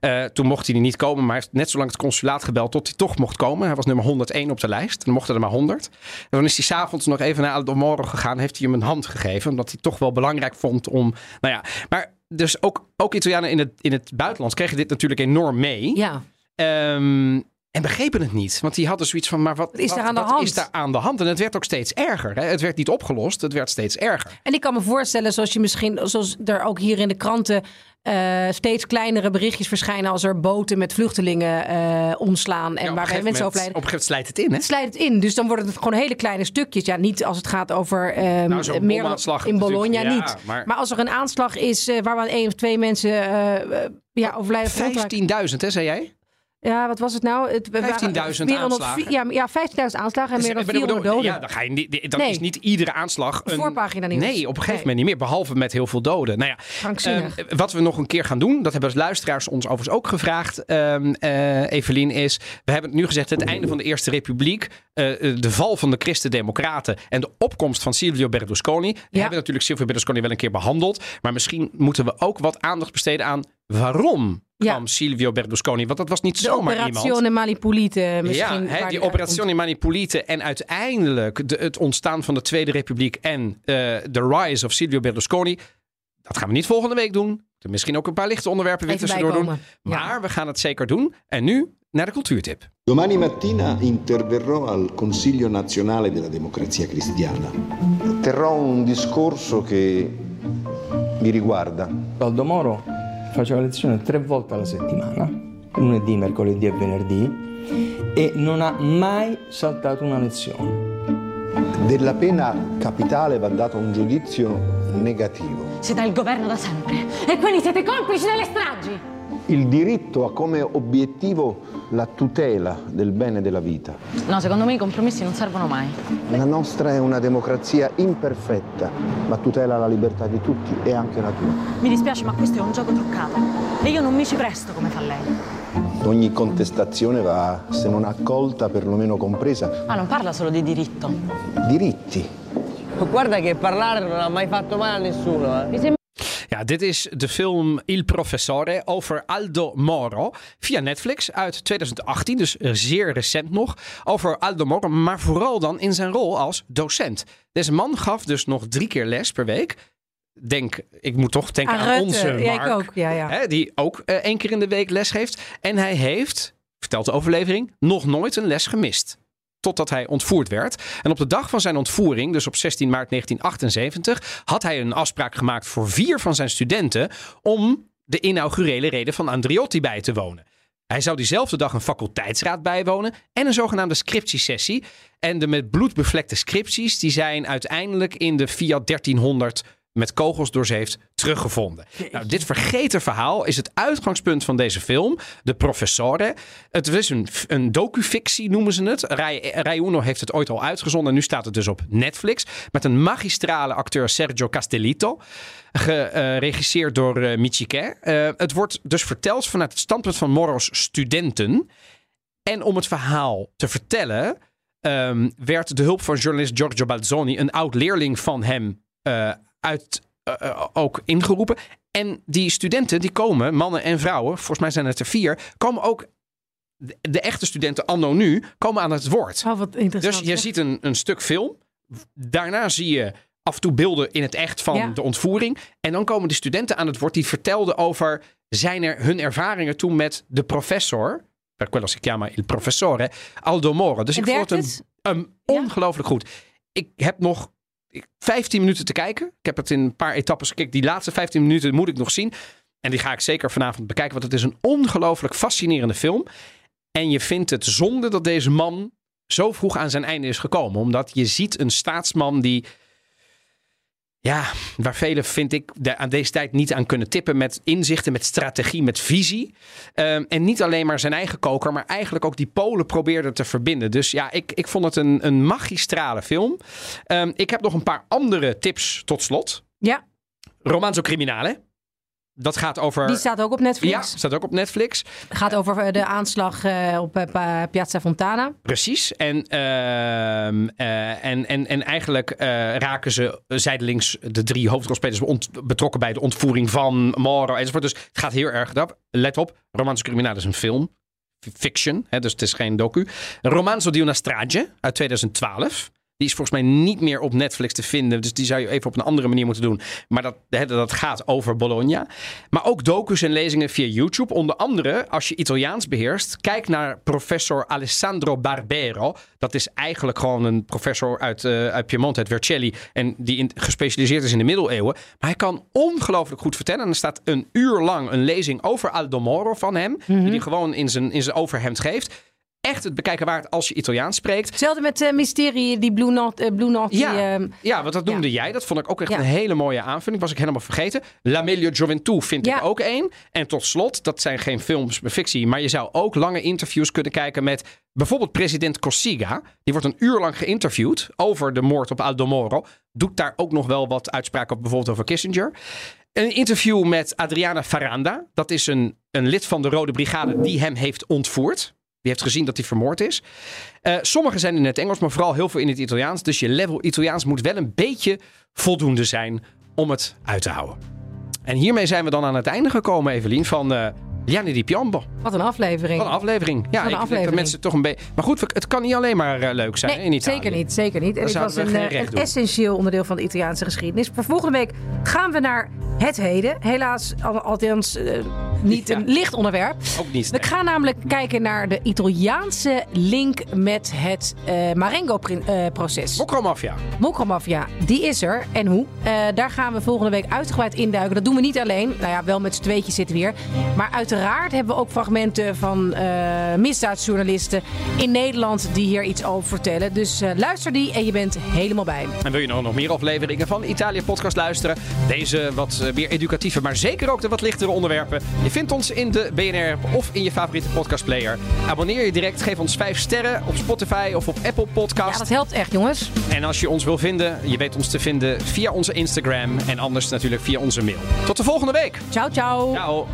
Speaker 2: Eh, toen mocht hij niet komen, maar hij heeft net zo lang het consulaat gebeld tot hij toch mocht komen. Hij was nummer 101 op de lijst. Dan mochten er maar 100. En dan is hij s'avonds nog even naar Aldo Moro gegaan. Heeft hij hem een hand gegeven, omdat hij toch wel belangrijk vond om... Nou ja, maar dus ook, ook Italianen in het, in het buitenland kregen dit natuurlijk enorm mee.
Speaker 1: Ja.
Speaker 2: Ehm, en begrepen het niet. Want die hadden zoiets van, maar wat,
Speaker 1: Wat is
Speaker 2: wat,
Speaker 1: daar aan de
Speaker 2: wat
Speaker 1: hand?
Speaker 2: is daar aan de hand? En het werd ook steeds erger. Hè? Het werd niet opgelost, het werd steeds erger.
Speaker 1: En ik kan me voorstellen, zoals je misschien, zoals er ook hier in de kranten eh, steeds kleinere berichtjes verschijnen als er boten met vluchtelingen eh, omslaan en
Speaker 2: Ja,
Speaker 1: waarbij mensen
Speaker 2: moment-
Speaker 1: overlijden.
Speaker 2: Op een gegeven moment slijt het in, hè?
Speaker 1: Het slijt het in, dus dan worden het gewoon hele kleine stukjes. Ja, niet als het gaat over ehm,
Speaker 2: Nou,
Speaker 1: meer in Bologna
Speaker 2: ja,
Speaker 1: niet.
Speaker 2: maar-
Speaker 1: Maar... als er een aanslag is eh, waar maar één of twee mensen ja, overlijden. van ontraak-
Speaker 2: 15.000, hè, zei jij?
Speaker 1: Ja, wat was het nou? Het, we waren
Speaker 2: 15.000
Speaker 1: meer dan
Speaker 2: aanslagen.
Speaker 1: Ja, ja 15.000 aanslagen en meer dan
Speaker 2: Dus, ik bedoel,
Speaker 1: 400 doden.
Speaker 2: Ja, dan ga je niet, dan
Speaker 1: Nee.
Speaker 2: is niet iedere aanslag een...
Speaker 1: Voorpagina nieuws.
Speaker 2: Nee, op een gegeven
Speaker 1: Nee.
Speaker 2: moment niet meer. Behalve met heel veel doden. Nou ja, ehm, wat we nog een keer gaan doen, dat hebben de luisteraars ons overigens ook gevraagd, ehm, eh, Evelien, is... We hebben het nu gezegd, het einde van de Eerste Republiek, eh, eh, de val van de Christen-Democraten en de opkomst van Silvio Berlusconi. We hebben natuurlijk Silvio Berlusconi wel een keer behandeld, maar misschien moeten we ook wat aandacht besteden aan waarom
Speaker 1: Ja.
Speaker 2: kwam Silvio Berlusconi? Want dat was niet
Speaker 1: De
Speaker 2: zomaar
Speaker 1: operazione
Speaker 2: iemand.
Speaker 1: Manipulite misschien.
Speaker 2: ja, die
Speaker 1: die
Speaker 2: Operazione Manipulite en uiteindelijk de, het ontstaan van de Tweede Republiek en eh, de rise of Silvio Berlusconi. Dat gaan we niet volgende week doen. Er misschien ook een paar lichte onderwerpen weer tussendoor doen. Maar we gaan het zeker doen. En nu naar de cultuurtip.
Speaker 12: Domani mattina interverrò al Consiglio nazionale della democrazia cristiana. Terrò un discorso che mi riguarda.
Speaker 13: Aldo Moro faceva lezione tre volte alla settimana, lunedì, mercoledì e venerdì, e non ha mai saltato una lezione.
Speaker 12: Della pena capitale va dato un giudizio negativo.
Speaker 14: Siete al governo da sempre e quindi siete complici delle stragi.
Speaker 12: Il diritto ha come obiettivo la tutela del bene della vita.
Speaker 14: No, secondo me i compromessi non servono mai.
Speaker 12: La nostra è una democrazia imperfetta, ma tutela la libertà di tutti e anche la tua.
Speaker 14: Mi dispiace, ma questo è un gioco truccato e io non mi ci presto come fa lei.
Speaker 12: Ogni contestazione va, se non accolta, perlomeno compresa.
Speaker 14: Ah, non parla solo di diritto.
Speaker 12: Diritti.
Speaker 15: Guarda che parlare non ha mai fatto male a nessuno. Eh.
Speaker 2: Ja, dit is de film Il Professore over Aldo Moro via Netflix uit 2018, dus zeer recent nog. Over Aldo Moro, maar vooral dan in zijn rol als docent. Deze man gaf dus nog drie keer les per week. Denk, ik moet toch denken
Speaker 1: Aan
Speaker 2: aan,
Speaker 1: Rutte.
Speaker 2: onze
Speaker 1: Ja, ik
Speaker 2: Mark,
Speaker 1: ook. Ja, ja.
Speaker 2: Hè, die ook eh, één keer in de week les geeft. En hij heeft, vertelt de overlevering, nog nooit een les gemist. Totdat hij ontvoerd werd. En op de dag van zijn ontvoering, dus op 16 maart 1978, had hij een afspraak gemaakt voor vier van zijn studenten om de inaugurele reden van Andriotti bij te wonen. Hij zou diezelfde dag een faculteitsraad bijwonen en een zogenaamde scriptiesessie. En de met bloed bevlekte scripties die zijn uiteindelijk in de Fiat 1300 met kogels doorzeefd teruggevonden. Nou, dit vergeten verhaal is het uitgangspunt van deze film, De Professore. Het is een, een docufictie, noemen ze het. Uno heeft het ooit al uitgezonden en nu staat het dus op Netflix. Met een magistrale acteur Sergio Castellito, geregisseerd door uh, Michiquet. Uh, het wordt dus verteld vanuit het standpunt van Moro's studenten. En om het verhaal te vertellen, um, werd de hulp van journalist Giorgio Balzoni, een oud leerling van hem, uh, uit, uh, ook ingeroepen. En die studenten die komen, mannen en vrouwen, volgens mij zijn het er vier, komen ook. De, de echte studenten anno nu komen aan het woord.
Speaker 1: Oh, wat interessant.
Speaker 2: Dus je ziet een, een stuk film. Daarna zie je af en toe beelden in het echt van
Speaker 1: Ja.
Speaker 2: de ontvoering. En dan komen de studenten aan het woord die vertelden over zijn er hun ervaringen toen met de professor. Per quello si chiama il professore Aldo Moro. Dus
Speaker 1: En
Speaker 2: ik vond het een, een ongelooflijk goed. Ik heb nog 15 minuten te kijken. Ik heb het in een paar etappes gekeken. Die laatste 15 minuten moet ik nog zien. En die ga ik zeker vanavond bekijken. Want het is een ongelooflijk fascinerende film. En je vindt het zonde dat deze man zo vroeg aan zijn einde is gekomen. Omdat je ziet een staatsman die... Ja, waar velen vind ik aan deze tijd niet aan kunnen tippen met inzichten, met strategie, met visie. Um, en niet alleen maar zijn eigen koker, maar eigenlijk ook die Polen probeerde te verbinden. Dus ja, ik, ik vond het een, een magistrale film. Um, ik heb nog een paar andere tips tot slot.
Speaker 1: Ja.
Speaker 2: Romanzo Criminale. Dat gaat over.
Speaker 1: Die staat ook op Netflix.
Speaker 2: Ja, staat ook op Netflix.
Speaker 1: Gaat over eh, de aanslag uh, op uh, Piazza Fontana.
Speaker 2: Precies. En, uh, en, en, en eigenlijk eh, raken ze zijdelings de drie hoofdrolspelers betrokken bij de ontvoering van Moro enzovoort. Dus het gaat heel erg. Let op, Romanzo Criminale is een film. Fiction, hè, dus het is geen docu. Romanzo di una strage uit 2012. Die is volgens mij niet meer op Netflix te vinden. Dus die zou je even op een andere manier moeten doen. Maar dat, dat gaat over Bologna. Maar ook docus en lezingen via YouTube. Onder andere, als je Italiaans beheerst, kijk naar professor Alessandro Barbero. Dat is eigenlijk gewoon een professor uit, uh, uit Piemonte, uit Vercelli. En die in, gespecialiseerd is in de middeleeuwen. Maar hij kan ongelooflijk goed vertellen. En er staat een uur lang een lezing over Aldo Moro van hem. Mm-hmm. Die hij gewoon in zijn, in zijn overhemd geeft echt het bekijken waard als je Italiaans spreekt.
Speaker 1: Hetzelfde met uh, Mysterie, die Blue Note. Uh, Blue
Speaker 2: ja,
Speaker 1: die, uh,
Speaker 2: ja, want dat noemde ja. jij. Dat vond ik ook echt ja. een hele mooie aanvulling. Was ik helemaal vergeten. La Meglio Gioventù vind ik ook één. En tot slot, dat zijn geen films fictie. Maar je zou ook lange interviews kunnen kijken met bijvoorbeeld president Cossiga. Die wordt een uur lang geïnterviewd over de moord op Aldo Moro. Doet daar ook nog wel wat uitspraken op, bijvoorbeeld over Kissinger. Een interview met Adriana Faranda. Dat is een, een lid van de Rode Brigade die hem heeft ontvoerd. Die heeft gezien dat hij vermoord is. Uh, sommige zijn in het Engels, maar vooral heel veel in het Italiaans. Dus je level Italiaans moet wel een beetje voldoende zijn om het uit te houden. En hiermee zijn we dan aan het einde gekomen, Evelien, van uh, Gianni Di Piombo.
Speaker 1: Wat een aflevering.
Speaker 2: Wat een aflevering. Ja,
Speaker 1: een
Speaker 2: ik
Speaker 1: aflevering.
Speaker 2: dat mensen toch een beetje. Maar goed, het kan niet alleen maar uh, leuk zijn
Speaker 1: nee,
Speaker 2: in Italië.
Speaker 1: Zeker niet, zeker niet. En dit was een,
Speaker 2: recht
Speaker 1: een essentieel onderdeel van de Italiaanse geschiedenis. Voor volgende week gaan we naar het heden. Helaas, al- althans, uh, niet een licht onderwerp.
Speaker 2: Ook niet.
Speaker 1: We gaan namelijk kijken naar de Italiaanse link met het uh, Marengo-proces.
Speaker 2: Mokromafia.
Speaker 1: Mokromafia, die is er. En hoe? Daar gaan we volgende week uitgebreid induiken. Dat doen we niet alleen. Nou ja, wel met z'n tweetjes zitten we hier. Maar uiteraard hebben we ook fragmenten van uh, misdaadjournalisten in Nederland die hier iets over vertellen. Dus uh, luister die en je bent helemaal bij.
Speaker 2: En wil je nou nog meer afleveringen van Italië podcast luisteren? Deze wat uh, meer educatieve, maar zeker ook de wat lichtere onderwerpen. Je vindt ons in de BNR of in je favoriete podcastplayer. Abonneer je direct, geef ons 5 sterren op Spotify of op Apple Podcast.
Speaker 1: Ja, dat helpt echt, jongens.
Speaker 2: En als je ons wil vinden, je weet ons te vinden via onze Instagram en anders natuurlijk via onze mail. Tot de volgende week.
Speaker 1: Ciao, ciao.
Speaker 2: Ciao.